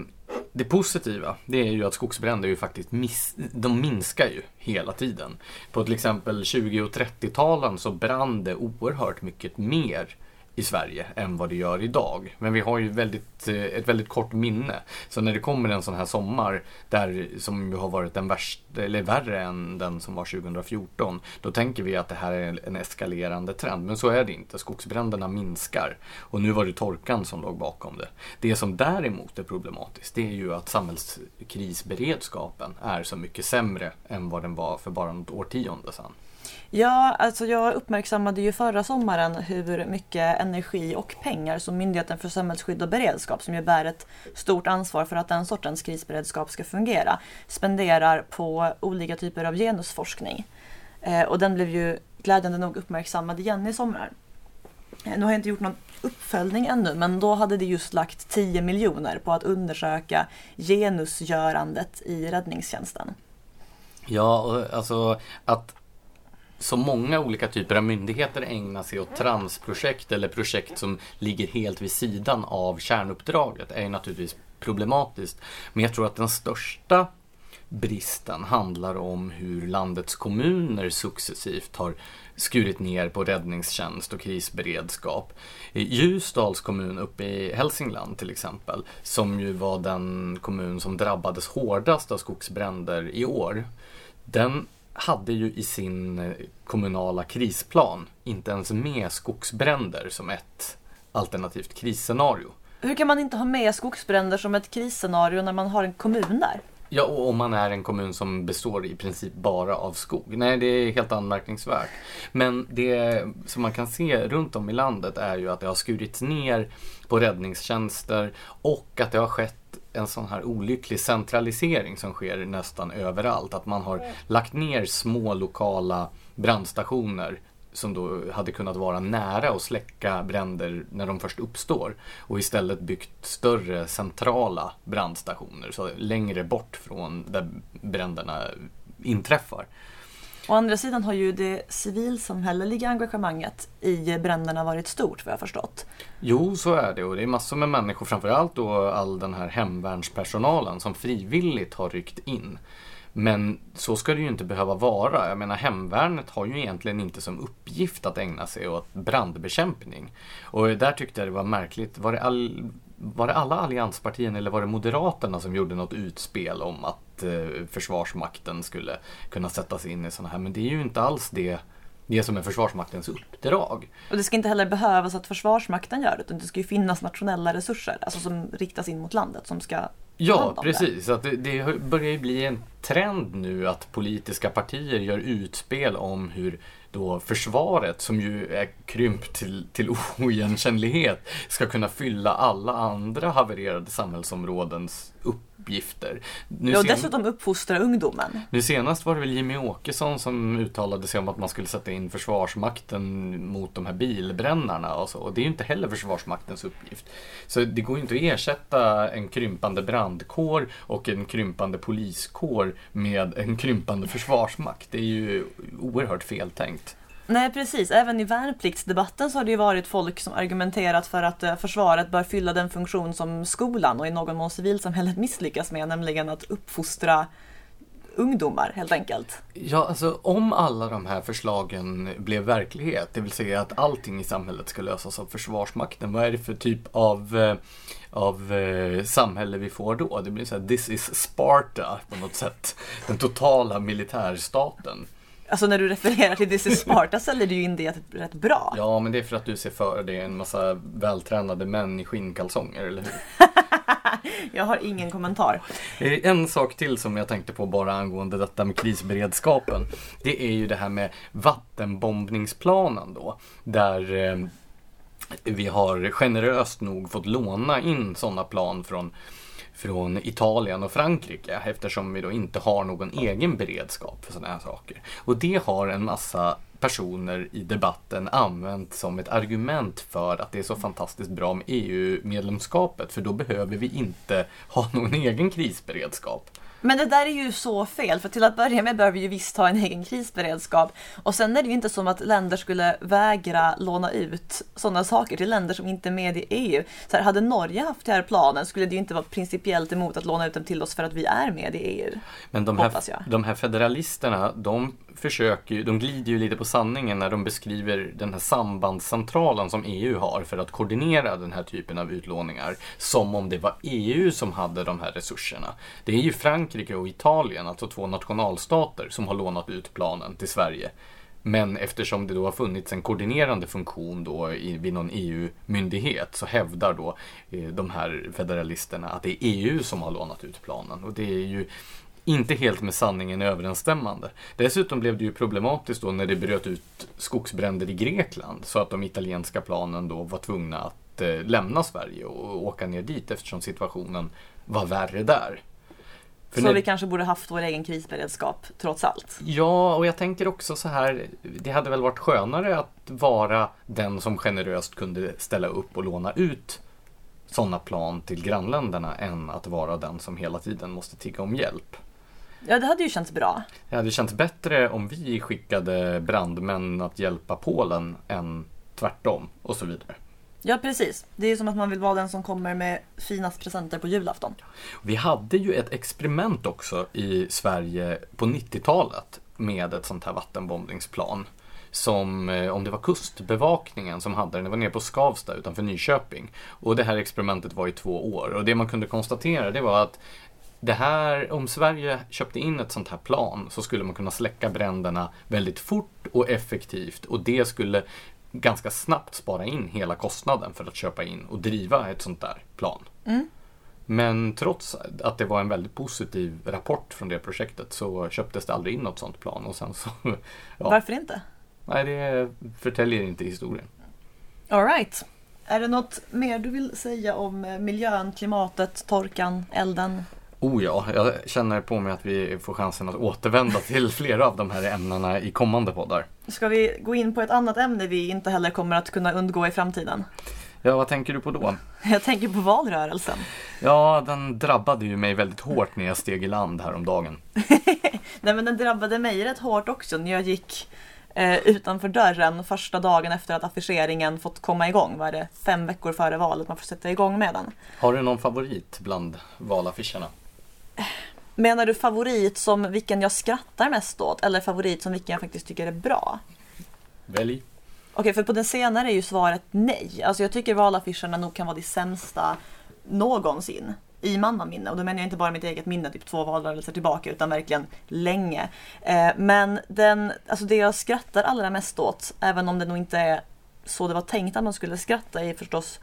det positiva, det är ju att skogsbränder ju faktiskt miss, de minskar ju hela tiden. På till exempel 20 och 30-talen så brann det oerhört mycket mer i Sverige än vad det gör idag. Men vi har ju väldigt, eh, ett väldigt kort minne. Så när det kommer en sån här sommar där, som ju har varit den värsta, eller värre än den som var 2014, då tänker vi att det här är en eskalerande trend. Men så är det inte. Skogsbränderna minskar. Och nu var det torkan som låg bakom det. Det som däremot är problematiskt, det är ju att samhällskrisberedskapen är så mycket sämre än vad den var för bara något årtionde sedan. Ja, alltså jag uppmärksammade ju förra sommaren hur mycket energi och pengar som Myndigheten för samhällsskydd och beredskap, som ju bär ett stort ansvar för att den sortens krisberedskap ska fungera, spenderar på olika typer av genusforskning. Eh, och den blev ju glädjande nog uppmärksammad igen i sommar. Eh, nu har jag inte gjort någon uppföljning ännu, men då hade det just lagt 10 miljoner på att undersöka genusgörandet i räddningstjänsten. Ja, alltså att så många olika typer av myndigheter ägnar sig åt transprojekt eller projekt som ligger helt vid sidan av kärnuppdraget är ju naturligtvis problematiskt. Men jag tror att den största bristen handlar om hur landets kommuner successivt har skurit ner på räddningstjänst och krisberedskap. Ljusdals kommun uppe i Hälsingland till exempel, som ju var den kommun som drabbades hårdast av skogsbränder i år. Den hade ju i sin eh, kommunala krisplan inte ens med skogsbränder som ett alternativt krisscenario. Hur kan man inte ha med skogsbränder som ett krisscenario när man har en kommun där? Ja, och om man är en kommun som består i princip bara av skog. Nej, det är helt anmärkningsvärt. Men det som man kan se runt om i landet är ju att det har skurits ner på räddningstjänster och att det har skett en sån här olycklig centralisering som sker nästan överallt. Att man har lagt ner små lokala brandstationer som då hade kunnat vara nära och släcka bränder när de först uppstår och istället byggt större centrala brandstationer, så längre bort från där bränderna inträffar. Å andra sidan har ju det civilsamhälleliga engagemanget i bränderna varit stort vad jag förstått. Jo, så är det och det är massor med människor, framförallt då all den här hemvärnspersonalen som frivilligt har ryckt in. Men så ska det ju inte behöva vara. Jag menar hemvärnet har ju egentligen inte som uppgift att ägna sig åt brandbekämpning. Och där tyckte jag det var märkligt. Var det, all, var det alla allianspartierna eller var det Moderaterna som gjorde något utspel om att eh, Försvarsmakten skulle kunna sätta sig in i sådana här. Men det är ju inte alls det det som är Försvarsmaktens uppdrag. Och det ska inte heller behövas att Försvarsmakten gör det, utan det ska ju finnas nationella resurser alltså som riktas in mot landet som ska Ja, precis. Det. Att det, det börjar ju bli en trend nu att politiska partier gör utspel om hur då försvaret, som ju är krympt till, till oigenkännlighet, ska kunna fylla alla andra havererade samhällsområdens uppgifter. Nu ja, och dessutom uppfostra ungdomen. Nu senast var det väl Jimmy Åkesson som uttalade sig om att man skulle sätta in Försvarsmakten mot de här bilbrännarna och så. Och det är ju inte heller Försvarsmaktens uppgift. Så det går ju inte att ersätta en krympande brandkår och en krympande poliskår med en krympande försvarsmakt. Det är ju oerhört feltänkt. Nej precis, även i värnpliktsdebatten så har det ju varit folk som argumenterat för att eh, försvaret bör fylla den funktion som skolan och i någon mån civilsamhället misslyckas med, nämligen att uppfostra ungdomar helt enkelt. Ja, alltså om alla de här förslagen blev verklighet, det vill säga att allting i samhället ska lösas av Försvarsmakten, vad är det för typ av, eh, av eh, samhälle vi får då? Det blir så här, this is Sparta på något sätt. Den totala militärstaten. Alltså när du refererar till is Sparta säljer du ju in det rätt bra. Ja, men det är för att du ser för dig en massa vältränade män i skinnkalsonger, eller hur? jag har ingen kommentar. En sak till som jag tänkte på bara angående detta med krisberedskapen. Det är ju det här med vattenbombningsplanen då. Där eh, vi har generöst nog fått låna in sådana plan från från Italien och Frankrike eftersom vi då inte har någon egen beredskap för sådana här saker. Och det har en massa personer i debatten använt som ett argument för att det är så fantastiskt bra med EU-medlemskapet för då behöver vi inte ha någon egen krisberedskap. Men det där är ju så fel, för till att börja med behöver vi ju visst ha en egen krisberedskap. Och sen är det ju inte som att länder skulle vägra låna ut sådana saker till länder som inte är med i EU. Så här, hade Norge haft den här planen skulle det ju inte vara principiellt emot att låna ut den till oss för att vi är med i EU. Men de här, de här federalisterna, de försöker ju, de glider ju lite på sanningen när de beskriver den här sambandscentralen som EU har för att koordinera den här typen av utlåningar. Som om det var EU som hade de här resurserna. Det är ju Frankrike och Italien, alltså två nationalstater, som har lånat ut planen till Sverige. Men eftersom det då har funnits en koordinerande funktion då i, vid någon EU-myndighet så hävdar då eh, de här federalisterna att det är EU som har lånat ut planen. Och det är ju inte helt med sanningen överensstämmande. Dessutom blev det ju problematiskt då när det bröt ut skogsbränder i Grekland så att de italienska planen då var tvungna att eh, lämna Sverige och åka ner dit eftersom situationen var värre där. För så när... vi kanske borde haft vår egen krisberedskap trots allt? Ja, och jag tänker också så här. Det hade väl varit skönare att vara den som generöst kunde ställa upp och låna ut sådana plan till grannländerna än att vara den som hela tiden måste tigga om hjälp. Ja, det hade ju känts bra. Det hade känts bättre om vi skickade brandmän att hjälpa Polen än tvärtom och så vidare. Ja, precis. Det är som att man vill vara den som kommer med finast presenter på julafton. Vi hade ju ett experiment också i Sverige på 90-talet med ett sånt här vattenbombningsplan. Som, eh, om det var kustbevakningen som hade den, det var nere på Skavsta utanför Nyköping. Och det här experimentet var i två år och det man kunde konstatera det var att det här, om Sverige köpte in ett sånt här plan så skulle man kunna släcka bränderna väldigt fort och effektivt och det skulle ganska snabbt spara in hela kostnaden för att köpa in och driva ett sånt där plan. Mm. Men trots att det var en väldigt positiv rapport från det projektet så köptes det aldrig in något sånt plan. Och sen så, ja. Varför inte? Nej, det förtäljer inte historien. Alright. Är det något mer du vill säga om miljön, klimatet, torkan, elden? Oh ja, jag känner på mig att vi får chansen att återvända till flera av de här ämnena i kommande poddar. Ska vi gå in på ett annat ämne vi inte heller kommer att kunna undgå i framtiden? Ja, vad tänker du på då? Jag tänker på valrörelsen. Ja, den drabbade ju mig väldigt hårt när jag steg i land häromdagen. Nej, men den drabbade mig rätt hårt också när jag gick eh, utanför dörren första dagen efter att affischeringen fått komma igång. Var det fem veckor före valet man får sätta igång med den. Har du någon favorit bland valaffischerna? Menar du favorit som vilken jag skrattar mest åt eller favorit som vilken jag faktiskt tycker är bra? Välj. Okej, för på den senare är ju svaret nej. Alltså jag tycker valaffischerna nog kan vara det sämsta någonsin i mannaminne. Och då menar jag inte bara mitt eget minne, typ två valrörelser tillbaka, utan verkligen länge. Eh, men den, alltså det jag skrattar allra mest åt, även om det nog inte är så det var tänkt att man skulle skratta, är förstås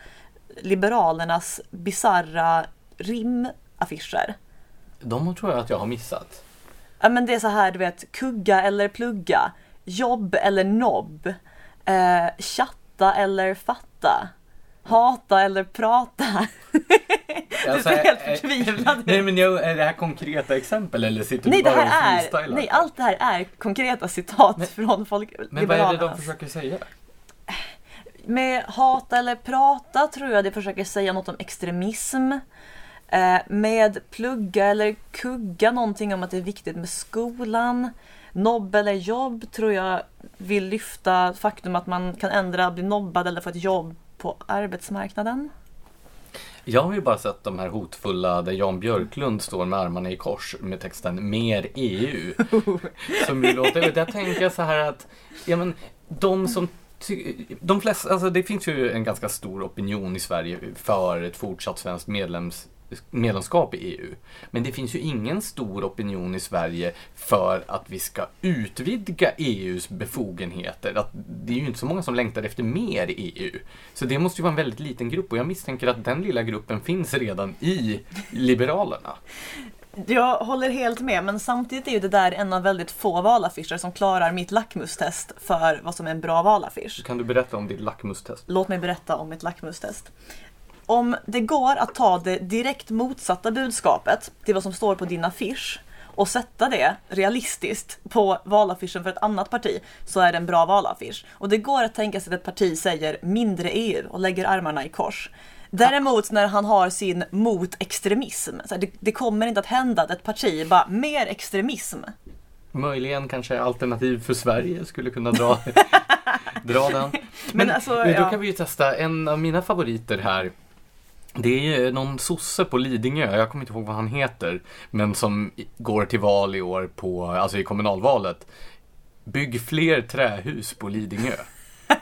Liberalernas bizarra rimaffischer. De tror jag att jag har missat. Ja men det är så här, du vet, kugga eller plugga, jobb eller nobb, eh, chatta eller fatta, hata eller prata. du ser helt förtvivlad ut. Nej men jag, är det här konkreta exempel eller sitter nej, du bara det här och freestylar? Nej, allt det här är konkreta citat men, från folk, Men vad är det de försöker säga? Med hata eller prata tror jag de försöker säga något om extremism. Eh, med plugga eller kugga någonting om att det är viktigt med skolan. Nobb eller jobb tror jag vill lyfta faktum att man kan ändra, bli nobbad eller få ett jobb på arbetsmarknaden. Jag har ju bara sett de här hotfulla där Jan Björklund står med armarna i kors med texten Mer EU. som ju låter, där tänker jag så här att, ja men de som de flesta, alltså det finns ju en ganska stor opinion i Sverige för ett fortsatt svenskt medlems, medlemskap i EU. Men det finns ju ingen stor opinion i Sverige för att vi ska utvidga EUs befogenheter. Att det är ju inte så många som längtar efter mer EU. Så det måste ju vara en väldigt liten grupp och jag misstänker att den lilla gruppen finns redan i Liberalerna. Jag håller helt med, men samtidigt är ju det där en av väldigt få valaffischer som klarar mitt lackmustest för vad som är en bra valaffisch. Kan du berätta om ditt lackmustest? Låt mig berätta om mitt lackmustest. Om det går att ta det direkt motsatta budskapet till vad som står på din affisch och sätta det realistiskt på valaffischen för ett annat parti så är det en bra valaffisch. Och det går att tänka sig att ett parti säger mindre EU och lägger armarna i kors. Däremot när han har sin mot extremism, det, det kommer inte att hända att ett parti bara mer extremism. Möjligen kanske Alternativ för Sverige skulle kunna dra, dra den. Men, Men alltså, då ja. kan vi ju testa en av mina favoriter här. Det är någon sosse på Lidingö, jag kommer inte ihåg vad han heter, men som går till val i år på, alltså i kommunalvalet. Bygg fler trähus på Lidingö.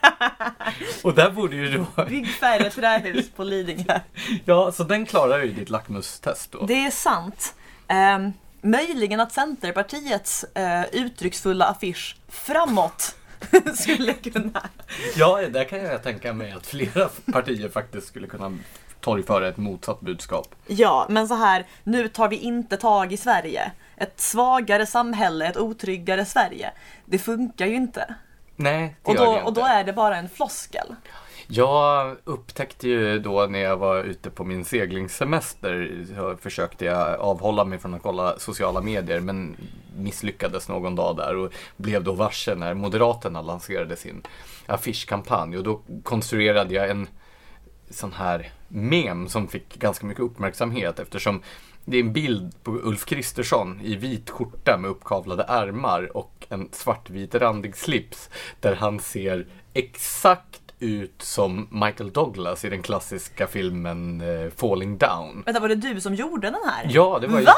Och där borde ju då, Bygg färre trähus på Lidingö. ja så den klarar ju ditt lackmustest då. Det är sant. Ehm, möjligen att Centerpartiets eh, uttrycksfulla affisch framåt skulle kunna... Ja, där kan jag tänka mig att flera partier faktiskt skulle kunna torgföra ett motsatt budskap. Ja, men så här, nu tar vi inte tag i Sverige. Ett svagare samhälle, ett otryggare Sverige. Det funkar ju inte. Nej, det Och gör då, det och då inte. är det bara en floskel. Jag upptäckte ju då när jag var ute på min seglingssemester så försökte jag avhålla mig från att kolla sociala medier men misslyckades någon dag där och blev då varse när Moderaterna lanserade sin affischkampanj och då konstruerade jag en sån här mem som fick ganska mycket uppmärksamhet eftersom det är en bild på Ulf Kristersson i vit skjorta med uppkavlade ärmar och en svartvit randig slips där han ser exakt ut som Michael Douglas i den klassiska filmen eh, Falling Down. Vänta, var det du som gjorde den här? Ja, det var ju... Va?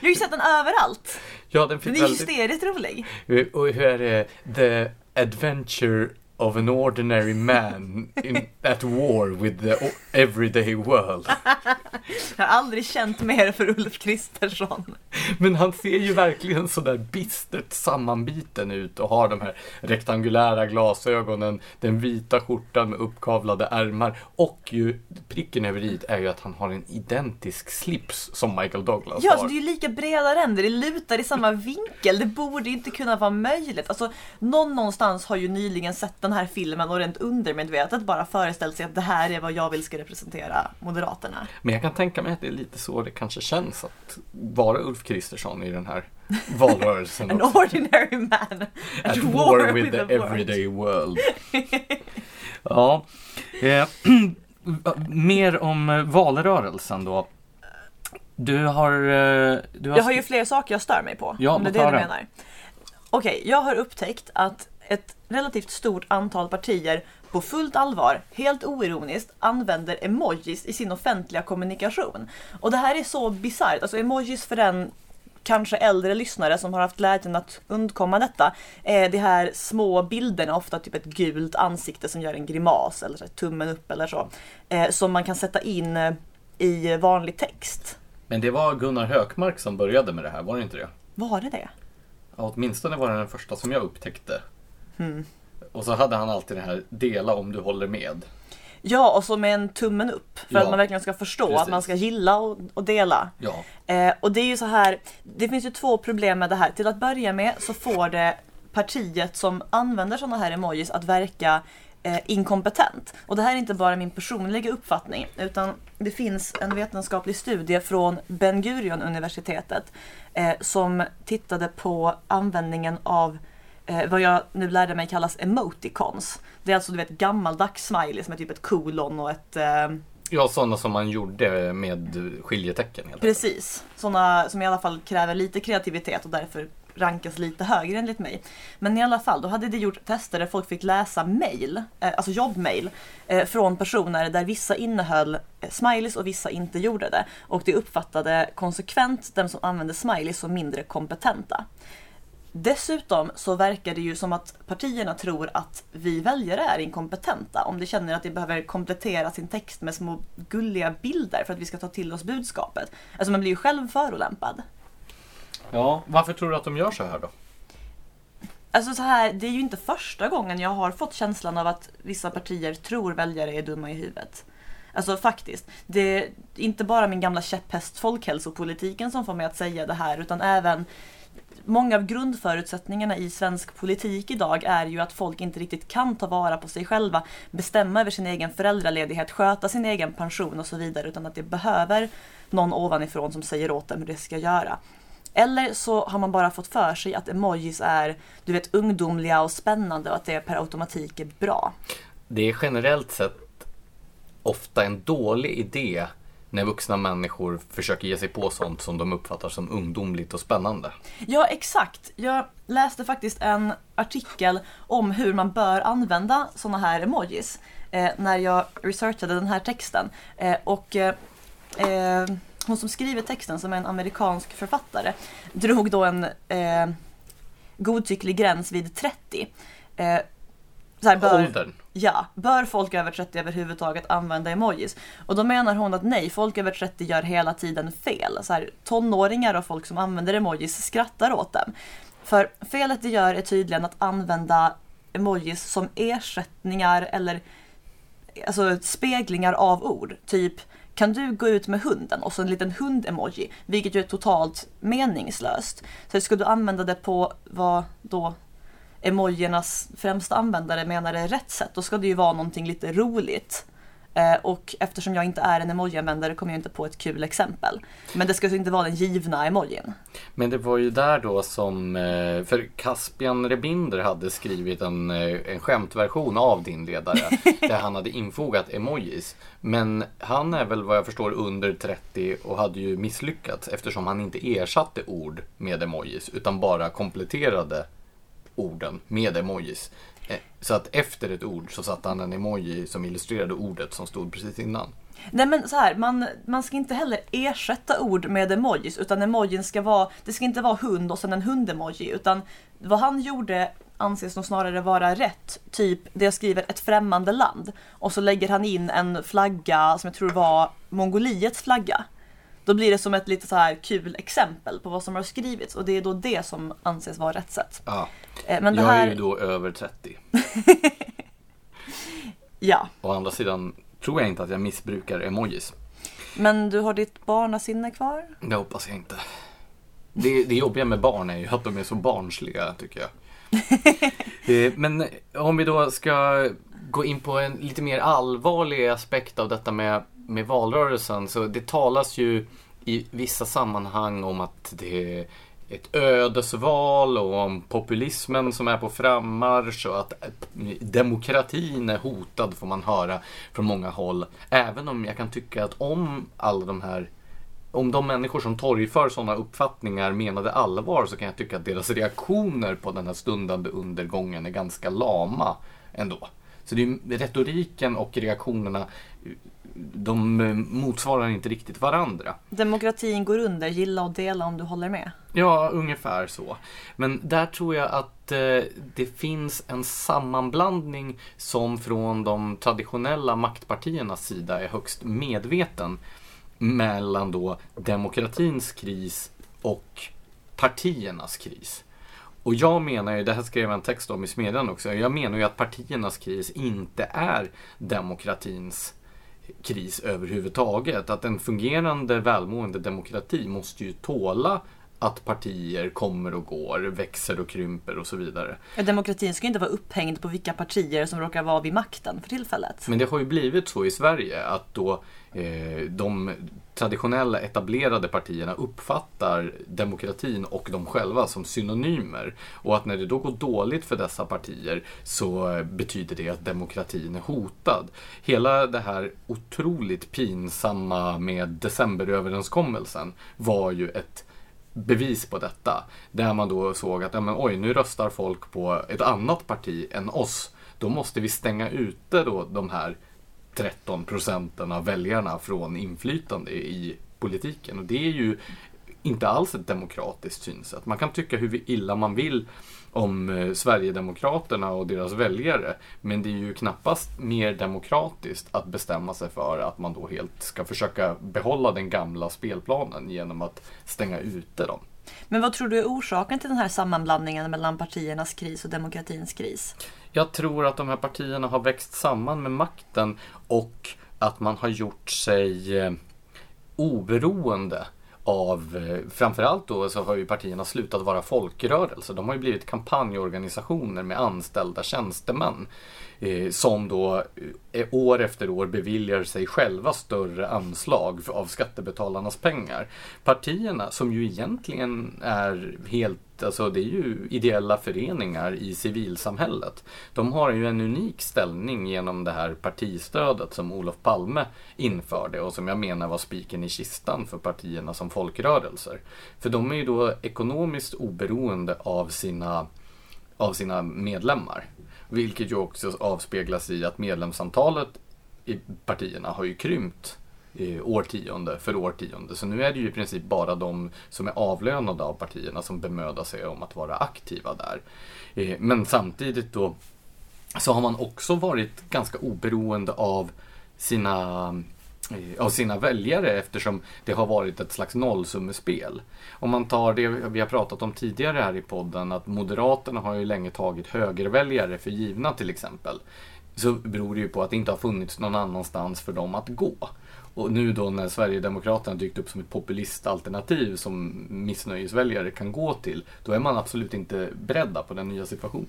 Jag har ju sett den överallt. Ja, den Den är väldigt... hysteriskt rolig. Och hur är det? The adventure of an ordinary man in, at war with the everyday world. Jag har aldrig känt mer för Ulf Kristersson. Men han ser ju verkligen sådär bistert sammanbiten ut och har de här rektangulära glasögonen, den vita skjortan med uppkavlade ärmar och ju pricken över i är ju att han har en identisk slips som Michael Douglas Ja, har. så det är ju lika breda ränder, det lutar i samma vinkel. Det borde inte kunna vara möjligt. Alltså, någon någonstans har ju nyligen sett den här filmen och rent undermedvetet bara föreställt sig att det här är vad jag vill ska representera Moderaterna. Men jag kan tänka mig att det är lite så det kanske känns att vara Ulf Kristersson i den här valrörelsen. An också. ordinary man At war with the everyday world. ja. Eh, mer om eh, valrörelsen då. Du har... eh, Du har Jag har ju fler saker jag stör mig på. Ja, om det är det du menar. Okej, jag har upptäckt att ett relativt stort antal partier på fullt allvar, helt oironiskt, använder emojis i sin offentliga kommunikation. Och det här är så bisarrt. Alltså emojis för den kanske äldre lyssnare som har haft glädjen att undkomma detta. är de här små bilderna, ofta typ ett gult ansikte som gör en grimas eller tummen upp eller så. Eh, som man kan sätta in eh, i vanlig text. Men det var Gunnar Hökmark som började med det här, var det inte det? Var det det? Ja, åtminstone var det den första som jag upptäckte. Hmm. Och så hade han alltid det här dela om du håller med. Ja, och så med en tummen upp. För Ja, att man verkligen ska förstå precis. att man ska gilla och, och dela. Ja. Eh, och det är ju så här, det finns ju två problem med det här. Till att börja med så får det partiet som använder sådana här emojis att verka eh, inkompetent. Och det här är inte bara min personliga uppfattning utan det finns en vetenskaplig studie från Ben Gurion universitetet eh, som tittade på användningen av vad jag nu lärde mig kallas emoticons. Det är alltså du vet gammaldags smileys med typ ett kolon och ett eh, Ja, sådana som man gjorde med skiljetecken. Helt. Precis, sådana som i alla fall kräver lite kreativitet och därför rankas lite högre enligt mig. Men i alla fall, då hade det gjort tester där folk fick läsa mail, eh, alltså jobbmail, eh, från personer där vissa innehöll eh, smileys och vissa inte gjorde det. Och det uppfattade konsekvent den som använde smileys som mindre kompetenta. Dessutom så verkar det ju som att partierna tror att vi väljare är inkompetenta om de känner att de behöver komplettera sin text med små gulliga bilder för att vi ska ta till oss budskapet. Alltså man blir ju själv förolämpad. Ja, varför tror du att de gör så här då? Alltså så här, det är ju inte första gången jag har fått känslan av att vissa partier tror väljare är dumma i huvudet. Alltså faktiskt. Det är inte bara min gamla käpphäst folkhälsopolitiken som får mig att säga det här utan även Många av grundförutsättningarna i svensk politik idag är ju att folk inte riktigt kan ta vara på sig själva, bestämma över sin egen föräldraledighet, sköta sin egen pension och så vidare utan att det behöver någon ovanifrån som säger åt dem hur det ska göra. Eller så har man bara fått för sig att emojis är du vet, ungdomliga och spännande och att det per automatik är bra. Det är generellt sett ofta en dålig idé när vuxna människor försöker ge sig på sånt som de uppfattar som ungdomligt och spännande. Ja, exakt. Jag läste faktiskt en artikel om hur man bör använda såna här emojis eh, när jag researchade den här texten. Eh, och eh, eh hon som skriver texten, som är en amerikansk författare, drog då en eh, godtycklig gräns vid 30. Eh, så här, bör, Åldern? Ja, bör folk över 30 överhuvudtaget använda emojis? Och då menar hon att nej, folk över 30 gör hela tiden fel. Så här, tonåringar och folk som använder emojis skrattar åt dem. För felet de gör är tydligen att använda emojis som ersättningar eller alltså, speglingar av ord. Typ kan du gå ut med hunden och så en liten hund-emoji, vilket ju är totalt meningslöst. Så ska du använda det på vad då emojiernas främsta användare menar är rätt sätt, då ska det ju vara någonting lite roligt. Eh, och eftersom jag inte är en emoji-användare kommer jag inte på ett kul exempel. Men det ska alltså inte vara den givna emojin. Men det var ju där då som, eh, för Caspian Rebinder hade skrivit en, eh, en skämtversion av din ledare där han hade infogat emojis. Men han är väl vad jag förstår under 30 och hade ju misslyckats eftersom han inte ersatte ord med emojis utan bara kompletterade orden med emojis. Eh, så att efter ett ord så satte han en emoji som illustrerade ordet som stod precis innan. Nej men så här, man, man ska inte heller ersätta ord med emojis utan emojin ska vara, det ska inte vara hund och sen en hundemoji utan vad han gjorde anses nog snarare vara rätt. Typ det jag skriver ett främmande land och så lägger han in en flagga som jag tror var Mongoliets flagga. Då blir det som ett lite så här kul exempel på vad som har skrivits och det är då det som anses vara rätt sätt. Ja. Eh, men jag här... är ju då över 30. ja. Å andra sidan tror jag inte att jag missbrukar emojis. Men du har ditt barnasinne kvar? Det hoppas jag inte. Det, det jobbiga med barn är ju att de är så barnsliga tycker jag. Eh, men om vi då ska gå in på en lite mer allvarlig aspekt av detta med med valrörelsen så det talas ju i vissa sammanhang om att det är ett ödesval och om populismen som är på frammarsch och att demokratin är hotad får man höra från många håll. Även om jag kan tycka att om alla de här om de människor som torgför sådana uppfattningar menade allvar så kan jag tycka att deras reaktioner på den här stundande undergången är ganska lama ändå. Så det är retoriken och reaktionerna de eh, motsvarar inte riktigt varandra. Demokratin går under, gilla och dela om du håller med. Ja, ungefär så. Men där tror jag att eh, det finns en sammanblandning som från de traditionella maktpartiernas sida är högst medveten mellan då demokratins kris och partiernas kris. Och jag menar ju, det här skrev jag en text om i Smedjan också, jag menar ju att partiernas kris inte är demokratins kris överhuvudtaget. Att en fungerande välmående demokrati måste ju tåla att partier kommer och går, växer och krymper och så vidare. Demokratin ska inte vara upphängd på vilka partier som råkar vara vid makten för tillfället. Men det har ju blivit så i Sverige att då eh, de traditionella etablerade partierna uppfattar demokratin och de själva som synonymer. Och att när det då går dåligt för dessa partier så betyder det att demokratin är hotad. Hela det här otroligt pinsamma med decemberöverenskommelsen var ju ett bevis på detta. Där man då såg att, ja, men, oj, nu röstar folk på ett annat parti än oss. Då måste vi stänga ute då de här 13 procenten av väljarna från inflytande i politiken. Och det är ju inte alls ett demokratiskt synsätt. Man kan tycka hur illa man vill om eh, Sverigedemokraterna och deras väljare. Men det är ju knappast mer demokratiskt att bestämma sig för att man då helt ska försöka behålla den gamla spelplanen genom att stänga ute dem. Men vad tror du är orsaken till den här sammanblandningen mellan partiernas kris och demokratins kris? Jag tror att de här partierna har växt samman med makten och att man har gjort sig eh, oberoende av, eh, framförallt då så har ju partierna slutat vara folkrörelser. De har ju blivit kampanjorganisationer med anställda tjänstemän. Eh, som då eh, år efter år beviljar sig själva större anslag av skattebetalarnas pengar. Partierna som ju egentligen är helt, alltså det är ju ideella föreningar i civilsamhället. De har ju en unik ställning genom det här partistödet som Olof Palme införde och som jag menar var spiken i kistan för partierna som folkrörelser. För de är ju då ekonomiskt oberoende av sina, av sina medlemmar. Vilket ju också avspeglas i att medlemsantalet i partierna har ju krympt årtionde för årtionde. Så nu är det ju i princip bara de som är avlönade av partierna som bemödar sig om att vara aktiva där. Eh, men samtidigt då så har man också varit ganska oberoende av sina av sina väljare eftersom det har varit ett slags nollsummespel. Om man tar det vi har pratat om tidigare här i podden att Moderaterna har ju länge tagit högerväljare för givna till exempel. Så beror det ju på att det inte har funnits någon annanstans för dem att gå. Och nu då när Sverigedemokraterna dykt upp som ett populistalternativ som missnöjesväljare kan gå till, då är man absolut inte beredda på den nya situationen.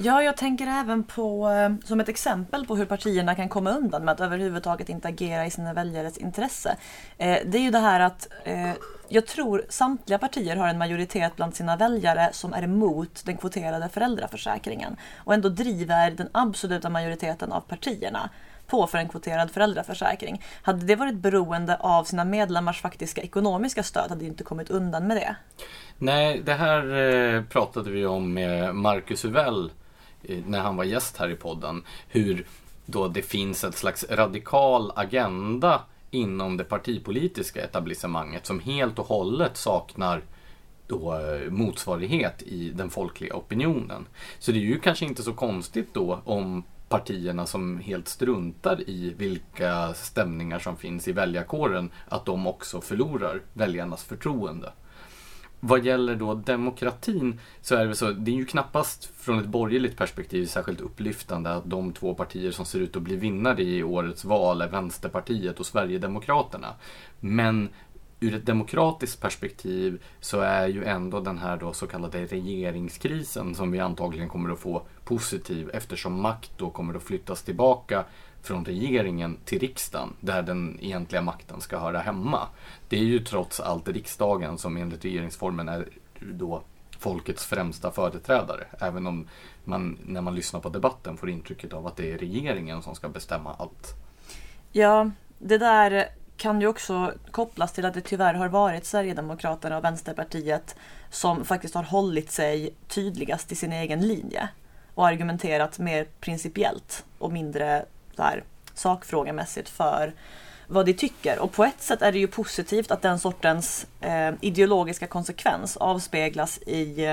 Ja, jag tänker även på, eh, som ett exempel på hur partierna kan komma undan med att överhuvudtaget inte agera i sina väljares intresse. Eh, det är ju det här att eh, jag tror samtliga partier har en majoritet bland sina väljare som är emot den kvoterade föräldraförsäkringen och ändå driver den absoluta majoriteten av partierna på för en kvoterad föräldraförsäkring. Hade det varit beroende av sina medlemmars faktiska ekonomiska stöd hade de inte kommit undan med det. Nej, det här pratade vi om med Marcus Uvell eh, Eh, när han var gäst här i podden. Hur då det finns ett slags radikal agenda inom det partipolitiska etablissemanget som helt och hållet saknar då eh, motsvarighet i den folkliga opinionen. Så det är ju kanske inte så konstigt då om partierna som helt struntar i vilka stämningar som finns i väljarkåren, att de också förlorar väljarnas förtroende. Vad gäller då demokratin så är det så, det är ju knappast från ett borgerligt perspektiv särskilt upplyftande att de två partier som ser ut att bli vinnare i årets val är Vänsterpartiet och Sverigedemokraterna. Men ur ett demokratiskt perspektiv så är ju ändå den här då så kallade regeringskrisen som vi antagligen kommer att få positiv eftersom makt då kommer att flyttas tillbaka från regeringen till riksdagen där den egentliga makten ska höra hemma. Det är ju trots allt riksdagen som enligt regeringsformen är då folkets främsta företrädare. Även om man när man lyssnar på debatten får intrycket av att det är regeringen som ska bestämma allt. Ja, det där kan ju också kopplas till att det tyvärr har varit Sverigedemokraterna och Vänsterpartiet som faktiskt har hållit sig tydligast i sin egen linje och argumenterat mer principiellt och mindre så här, sakfrågamässigt för vad de tycker. Och på ett sätt är det ju positivt att den sortens eh, ideologiska konsekvens avspeglas i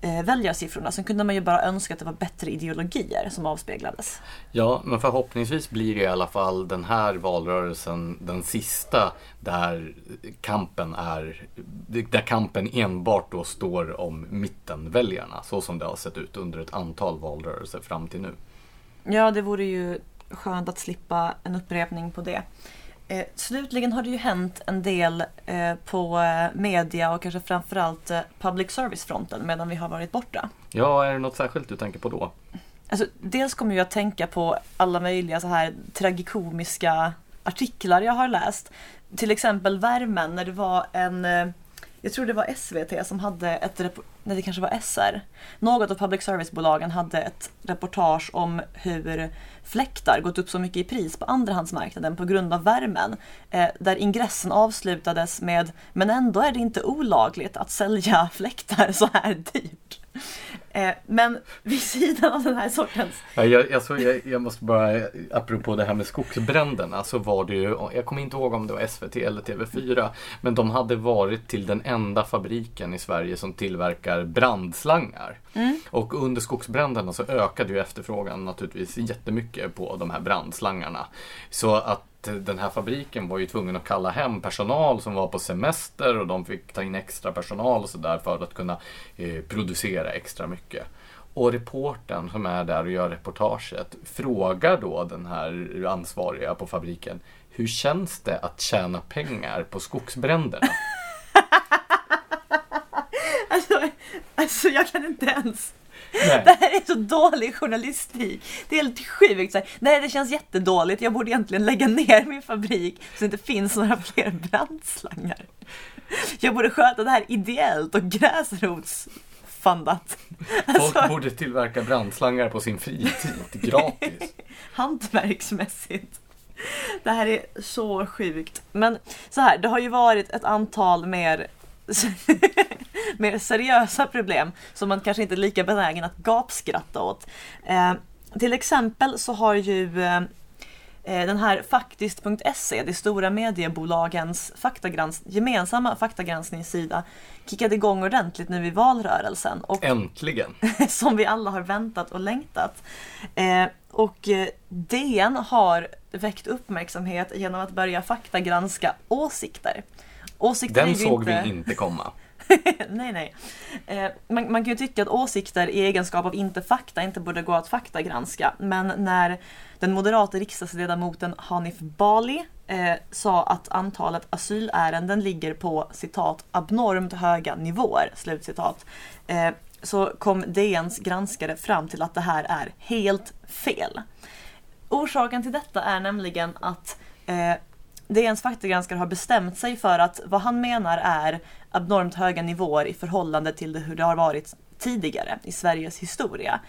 eh, väljarsiffrorna. Sen kunde man ju bara önska att det var bättre ideologier som avspeglades. Ja, men förhoppningsvis blir det i alla fall den här valrörelsen den sista där kampen är där kampen enbart då står om mittenväljarna så som det har sett ut under ett antal valrörelser fram till nu. Ja, det vore ju skönt att slippa en upprepning på det. Eh, slutligen har det ju hänt en del eh, på eh, media och kanske framförallt eh, public service-fronten medan vi har varit borta. Ja, är det något särskilt du tänker på då? Alltså, dels kommer jag att tänka på alla möjliga så här tragikomiska artiklar jag har läst. Till exempel Värmen när det var en eh, jag tror det var SVT som hade ett, nej det kanske var SR. Något av public service-bolagen hade ett reportage om hur fläktar gått upp så mycket i pris på andrahandsmarknaden på grund av värmen. Eh, där ingressen avslutades med “men ändå är det inte olagligt att sälja fläktar så här dyrt”. Eh, men vid sidan av den här sortens... Ja, jag, alltså, jag, jag, måste bara, apropå det här med skogsbränderna, så var det ju, jag kommer inte ihåg om det var SVT eller TV4, men de hade varit till den enda fabriken i Sverige som tillverkar brandslangar. Mm. Och under skogsbränderna så ökade ju efterfrågan naturligtvis jättemycket på de här brandslangarna. Så att den här fabriken var ju tvungen att kalla hem personal som var på semester och de fick ta in extra personal och sådär för att kunna eh, producera extra mycket mycket. Och reportern som är där och gör reportaget frågar då den här ansvariga på fabriken Hur känns det att tjäna pengar på skogsbränderna? alltså, alltså, jag kan inte ens Nej. Det här är så dålig journalistik. Det är helt sjukt. Så här, Nej, det känns jättedåligt. Jag borde egentligen lägga ner min fabrik så det inte finns några fler brandslangar. Jag borde sköta det här ideellt och gräsrots gräsrotsfundat. Folk borde tillverka brandslangar på sin fritid, gratis. hantverksmässigt. Det här är så sjukt. Men så här, det har ju varit ett antal mer, mer seriösa problem som man kanske inte är lika benägen att gapskratta åt. Eh, till exempel så har ju eh, den här faktiskt.se, det stora mediebolagens faktagrans gemensamma faktagranskningssida, kickade igång ordentligt nu i valrörelsen. Och Äntligen! som vi alla har väntat och längtat. Eh, och eh, DN har väckt uppmärksamhet genom att börja faktagranska åsikter. Åsikter Den såg inte... vi inte komma. nej, nej. Eh, man, man kan ju tycka att åsikter i egenskap av inte fakta inte borde gå att faktagranska. Men när den moderata riksdagsledamoten Hanif Bali eh, sa att antalet asylärenden ligger på citat abnormt höga nivåer, slutcitat. Eh, så kom DNs granskare fram till att det här är helt fel. Orsaken till detta är nämligen att eh, DNs faktagranskare har bestämt sig för att vad han menar är abnormt höga nivåer i förhållande till hur det har varit tidigare i Sveriges historia.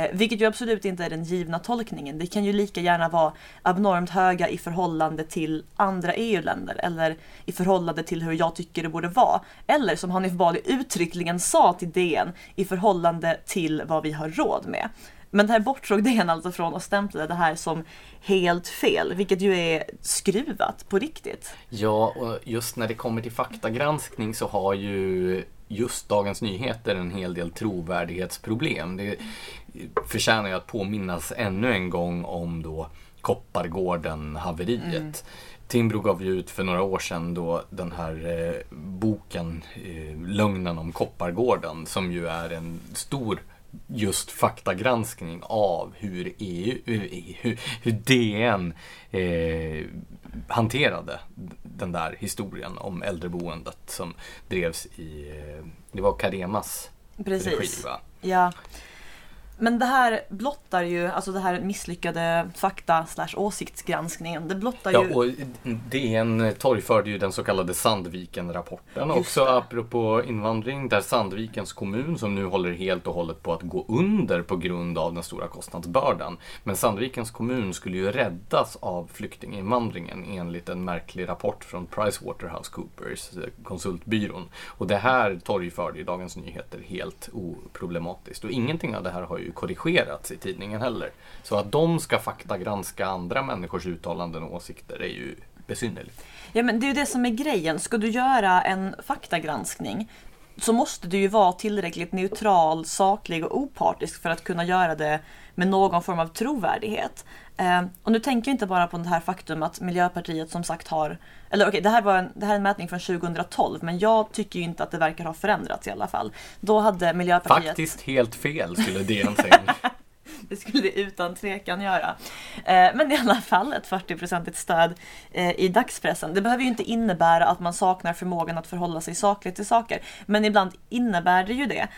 Eh, vilket ju absolut inte är den givna tolkningen. Det kan ju lika gärna vara abnormt höga i förhållande till andra EU-länder eller i förhållande till hur jag tycker det borde vara. Eller som Hanif Bali uttryckligen sa till DN i förhållande till vad vi har råd med. Men det här bortsåg DN alltså från och stämplade det här som helt fel, vilket ju är skruvat på riktigt. Ja, och just när det kommer till faktagranskning så har ju just Dagens Nyheter en hel del trovärdighetsproblem. Det förtjänar ju att påminnas ännu en gång om då Koppargården-haveriet. Mm. Timbro gav ju ut för några år sedan då den här eh, boken eh, Lögnen om Koppargården som ju är en stor just faktagranskning av hur, EU, hur, hur DN eh, hanterade den där historien om äldreboendet som drevs i, eh, det var Caremas Precis. regi va? Ja. Men det här blottar ju, alltså det här misslyckade fakta slash åsiktsgranskningen, det blottar ja, ju... och DN torgförde ju den så kallade Sandviken-rapporten också det. apropå invandring där Sandvikens kommun som nu håller helt och hållet på att gå under på grund av den stora kostnadsbördan. Men Sandvikens kommun skulle ju räddas av flyktinginvandringen enligt en märklig rapport från PricewaterhouseCoopers, eh, konsultbyrån. Och det här torgförde ju Dagens Nyheter helt oproblematiskt och ingenting av det här har ju korrigerats i tidningen heller. Så att de ska faktagranska andra människors uttalanden och åsikter är ju besynnerligt. Ja men det är ju det som är grejen. Ska du göra en faktagranskning så måste du ju vara tillräckligt neutral, saklig och opartisk för att kunna göra det med någon form av trovärdighet. Eh, och nu tänker jag inte bara på det här faktum att Miljöpartiet som sagt har, eller okej okay, det, här var en, det här är en mätning från 2012 men jag tycker ju inte att det verkar ha förändrats i alla fall. Då hade Miljöpartiet... Faktiskt helt fel skulle DN säga. det skulle det utan tvekan göra. Eh, men i alla fall ett 40-procentigt stöd eh, i dagspressen. Det behöver ju inte innebära att man saknar förmågan att förhålla sig sakligt till saker. Men ibland innebär det ju det.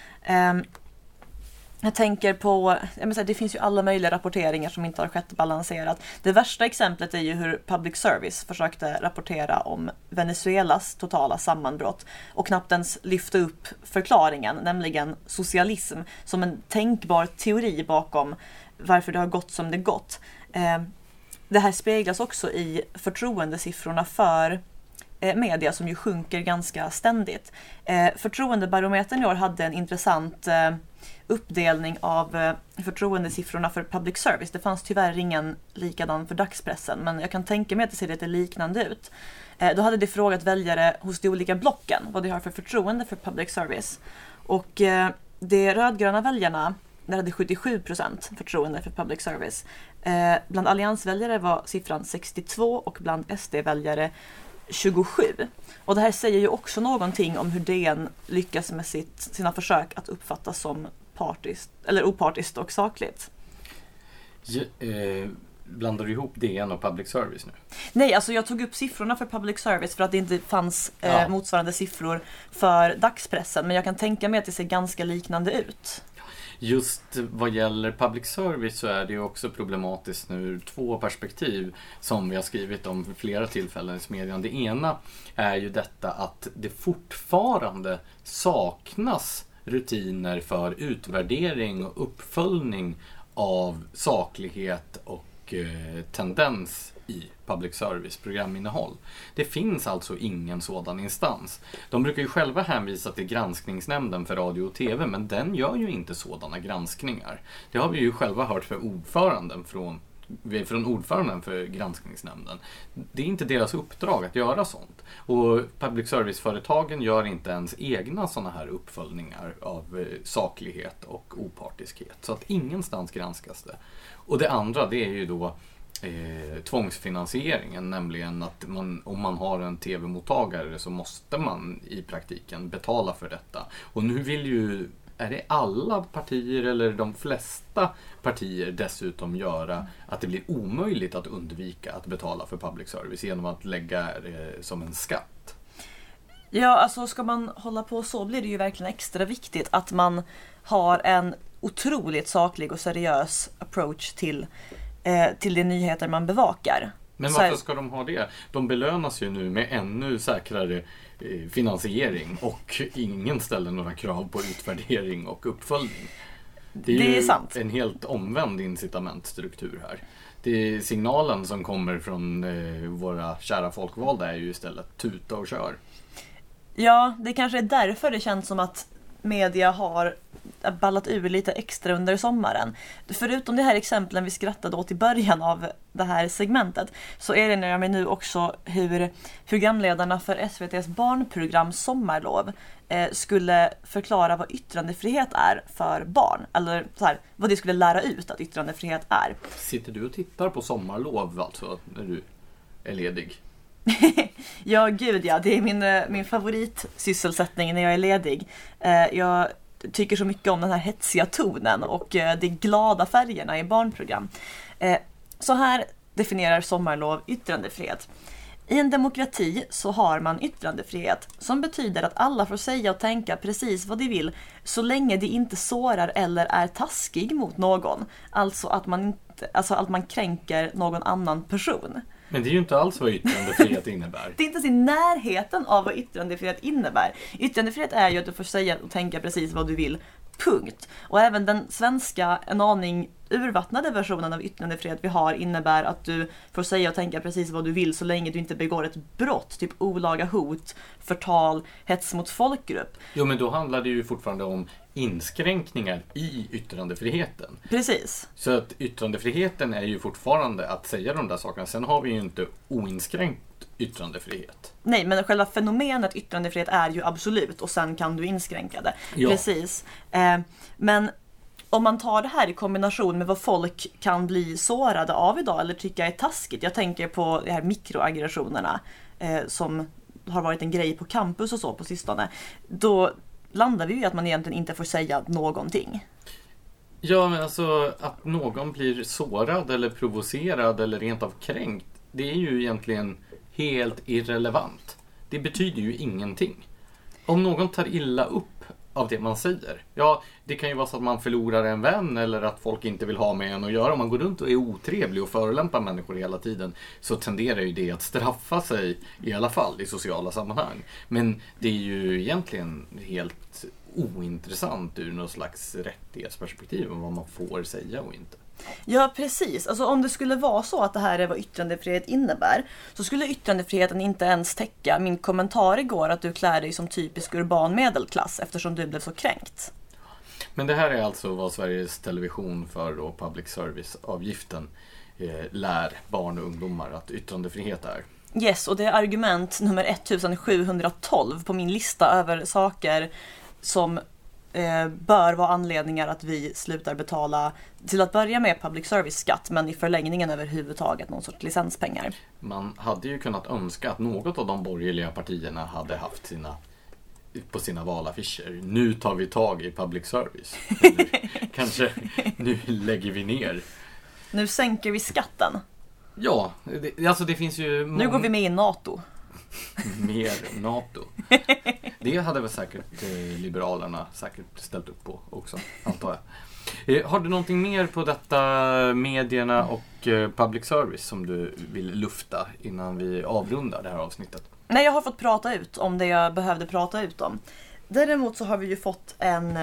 Jag tänker på, jag menar, det finns ju alla möjliga rapporteringar som inte har skett balanserat. Det värsta exemplet är ju hur public service försökte rapportera om Venezuelas totala sammanbrott och knappt ens lyfta upp förklaringen, nämligen socialism, som en tänkbar teori bakom varför det har gått som det gått. Eh, det här speglas också i förtroendesiffrorna för eh, media som ju sjunker ganska ständigt. Eh, förtroendebarometern i år hade en intressant uppdelning av eh, förtroendesiffrorna för public service. Det fanns tyvärr ingen likadan för dagspressen men jag kan tänka mig att det ser lite liknande ut. Eh, då hade de frågat väljare hos de olika blocken vad de har för förtroende för public service. Och eh, de rödgröna väljarna där hade 77 procent förtroende för public service. Bland alliansväljare var siffran 62 och bland SD-väljare 27. Och det här säger ju också någonting om hur DN lyckas med sitt, sina försök att uppfattas som partiskt, eller opartiskt och sakligt. Ja, eh, Blandar du ihop DN och public service nu? Nej, alltså jag tog upp siffrorna för public service för att det inte fanns eh, Ja. motsvarande siffror för dagspressen. Men jag kan tänka mig att det ser ganska liknande ut. Just vad gäller public service så är det ju också problematiskt nu ur två perspektiv som vi har skrivit om vid flera tillfällen i smedjan. Det ena är ju detta att det fortfarande saknas rutiner för utvärdering och uppföljning av saklighet och eh, tendens i public service programinnehåll. Det finns alltså ingen sådan instans. De brukar ju själva hänvisa till granskningsnämnden för radio och TV, men den gör ju inte sådana granskningar. Det har vi ju själva hört för ordföranden från från ordföranden för granskningsnämnden. Det är inte deras uppdrag att göra sånt. Och public service-företagen gör inte ens egna sådana här uppföljningar av eh, saklighet och opartiskhet. Så att ingenstans granskas det. Och det andra, det är ju då eh, tvångsfinansieringen, nämligen att man, om man har en tv-mottagare så måste man i praktiken betala för detta. Och nu vill ju, är det alla partier eller de flesta partier dessutom göra att det blir omöjligt att undvika att betala för public service genom att lägga det som en skatt. Ja, alltså ska man hålla på så blir det ju verkligen extra viktigt att man har en otroligt saklig och seriös approach till, eh, till de nyheter man bevakar. Men varför ska de ha det? De belönas ju nu med ännu säkrare eh, finansiering och ingen ställer några krav på utvärdering och uppföljning. Det är, Det är sant. en helt omvänd incitamentstruktur här. Det, signalen som kommer från eh, våra kära folkvalda är ju istället tuta och kör. Ja, det kanske är därför det känns som att media har ballat ur lite extra under sommaren. Förutom de här exemplen vi skrattade åt i början av det här segmentet så erinrar jag mig nu också hur programledarna för SVTs barnprogram Sommarlov eh, skulle förklara vad yttrandefrihet är för barn. Eller så här, vad det skulle lära ut att yttrandefrihet är. Sitter du och tittar på sommarlov alltså när du är ledig? Ja, gud ja. Det är min, eh, min favoritsysselsättning när jag är ledig. Eh, jag tycker så mycket om den här hetsiga tonen och eh, de glada färgerna i barnprogram. Så här definierar Sommarlov yttrandefrihet. I en demokrati så har man yttrandefrihet som betyder att alla får säga och tänka precis vad de vill så länge de inte sårar eller är taskig mot någon. Alltså att man, inte, alltså att man kränker någon annan person. Men det är ju inte alls vad yttrandefrihet innebär. Det är inte ens i närheten av vad yttrandefrihet innebär. Yttrandefrihet är ju att du får säga och tänka precis vad du vill. Punkt. Och även den svenska, en aning urvattnade versionen av yttrandefrihet vi har innebär att du får säga och tänka precis vad du vill så länge du inte begår ett brott, typ olaga hot, förtal, hets mot folkgrupp. Jo, men då handlar det ju fortfarande om inskränkningar i yttrandefriheten. Precis. Så att yttrandefriheten är ju fortfarande att säga de där sakerna. Sen har vi ju inte oinskränkt yttrandefrihet. Nej, men själva fenomenet yttrandefrihet är ju absolut och sen kan du inskränka det. Ja. Precis. Eh, men om man tar det här i kombination med vad folk kan bli sårade av idag eller tycka är taskigt. Jag tänker på de här mikroaggressionerna eh, som har varit en grej på campus och så på sistone. Då landar vi ju i att man egentligen inte får säga någonting. Ja, men alltså att någon blir sårad eller provocerad eller rent av kränkt. Det är ju egentligen helt irrelevant. Det betyder ju ingenting. Om någon tar illa upp av det man säger. Ja, det kan ju vara så att man förlorar en vän eller att folk inte vill ha med en att göra. Om man går runt och är otrevlig och förolämpar människor hela tiden så tenderar ju det att straffa sig i alla fall i sociala sammanhang. Men det är ju egentligen helt ointressant ur något slags rättighetsperspektiv om vad man får säga och inte. Ja, precis. Alltså om det skulle vara så att det här är vad yttrandefrihet innebär så skulle yttrandefriheten inte ens täcka min kommentar igår att du klär dig som typisk urban medelklass eftersom du blev så kränkt. Men det här är alltså vad Sveriges Television för och public service-avgiften eh, lär barn och ungdomar att yttrandefrihet är. Yes, och det är argument nummer 1712 på min lista över saker som eh, bör vara anledningar att vi slutar betala till att börja med public service-skatt men i förlängningen överhuvudtaget någon sorts licenspengar. Man hade ju kunnat önska att något av de borgerliga partierna hade haft sina på sina valaffischer. Nu tar vi tag i public service. Eller, kanske nu lägger vi ner. Nu sänker vi skatten. Ja, det, alltså det finns ju... Nu går vi med i NATO. Mer NATO. Det hade väl säkert eh, Liberalerna säkert ställt upp på också, antar jag. Eh, har du någonting mer på detta medierna och eh, public service som du vill lufta innan vi avrundar det här avsnittet? Nej, jag har fått prata ut om det jag behövde prata ut om. Däremot så har vi ju fått en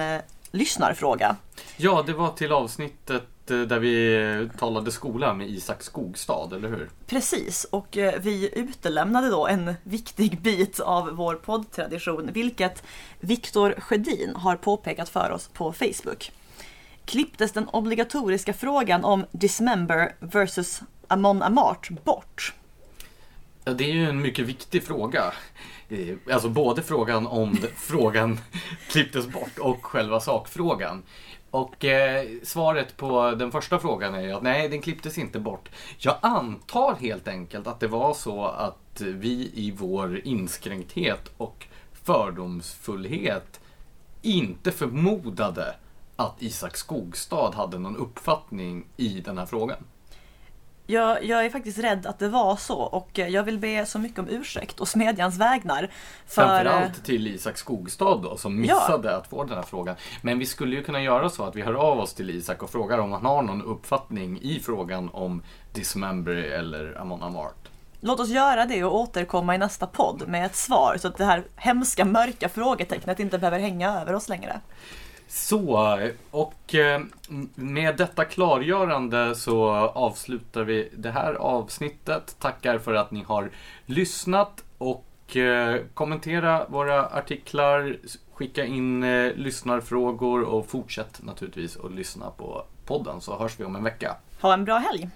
lyssnarfråga. Ja, det var till avsnittet där vi talade skola med Isak Skogstad, eller hur? Precis, och eh, vi utelämnade då en viktig bit av vår poddtradition, vilket Viktor Sjödin har påpekat för oss på Facebook. Klipptes den obligatoriska frågan om Dismember versus Amon Amart bort? Ja, det är ju en mycket viktig fråga. Eh, Alltså både frågan om frågan klipptes bort och själva sakfrågan. Och eh, svaret på den första frågan är ju att nej, den klipptes inte bort. Jag antar helt enkelt att det var så att vi i vår inskränkthet och fördomsfullhet inte förmodade att Isak Skogstad hade någon uppfattning i den här frågan. Jag, jag är faktiskt rädd att det var så och jag vill be så mycket om ursäkt och smedjans vägnar. För, Framförallt till Isak Skogstad då, som missade att få den här frågan. Men vi skulle ju kunna göra så att vi hör av oss till Isak och frågar om han har någon uppfattning i frågan om Dismember eller Amon Amart. Låt oss göra det och återkomma i nästa podd med ett svar så att det här hemska mörka frågetecknet inte behöver hänga över oss längre. Så, och eh, med detta klargörande så avslutar vi det här avsnittet. Tackar för att ni har lyssnat och eh, kommentera våra artiklar, skicka in eh, lyssnarfrågor och fortsätt naturligtvis att lyssna på podden så hörs vi om en vecka. Ha en bra helg!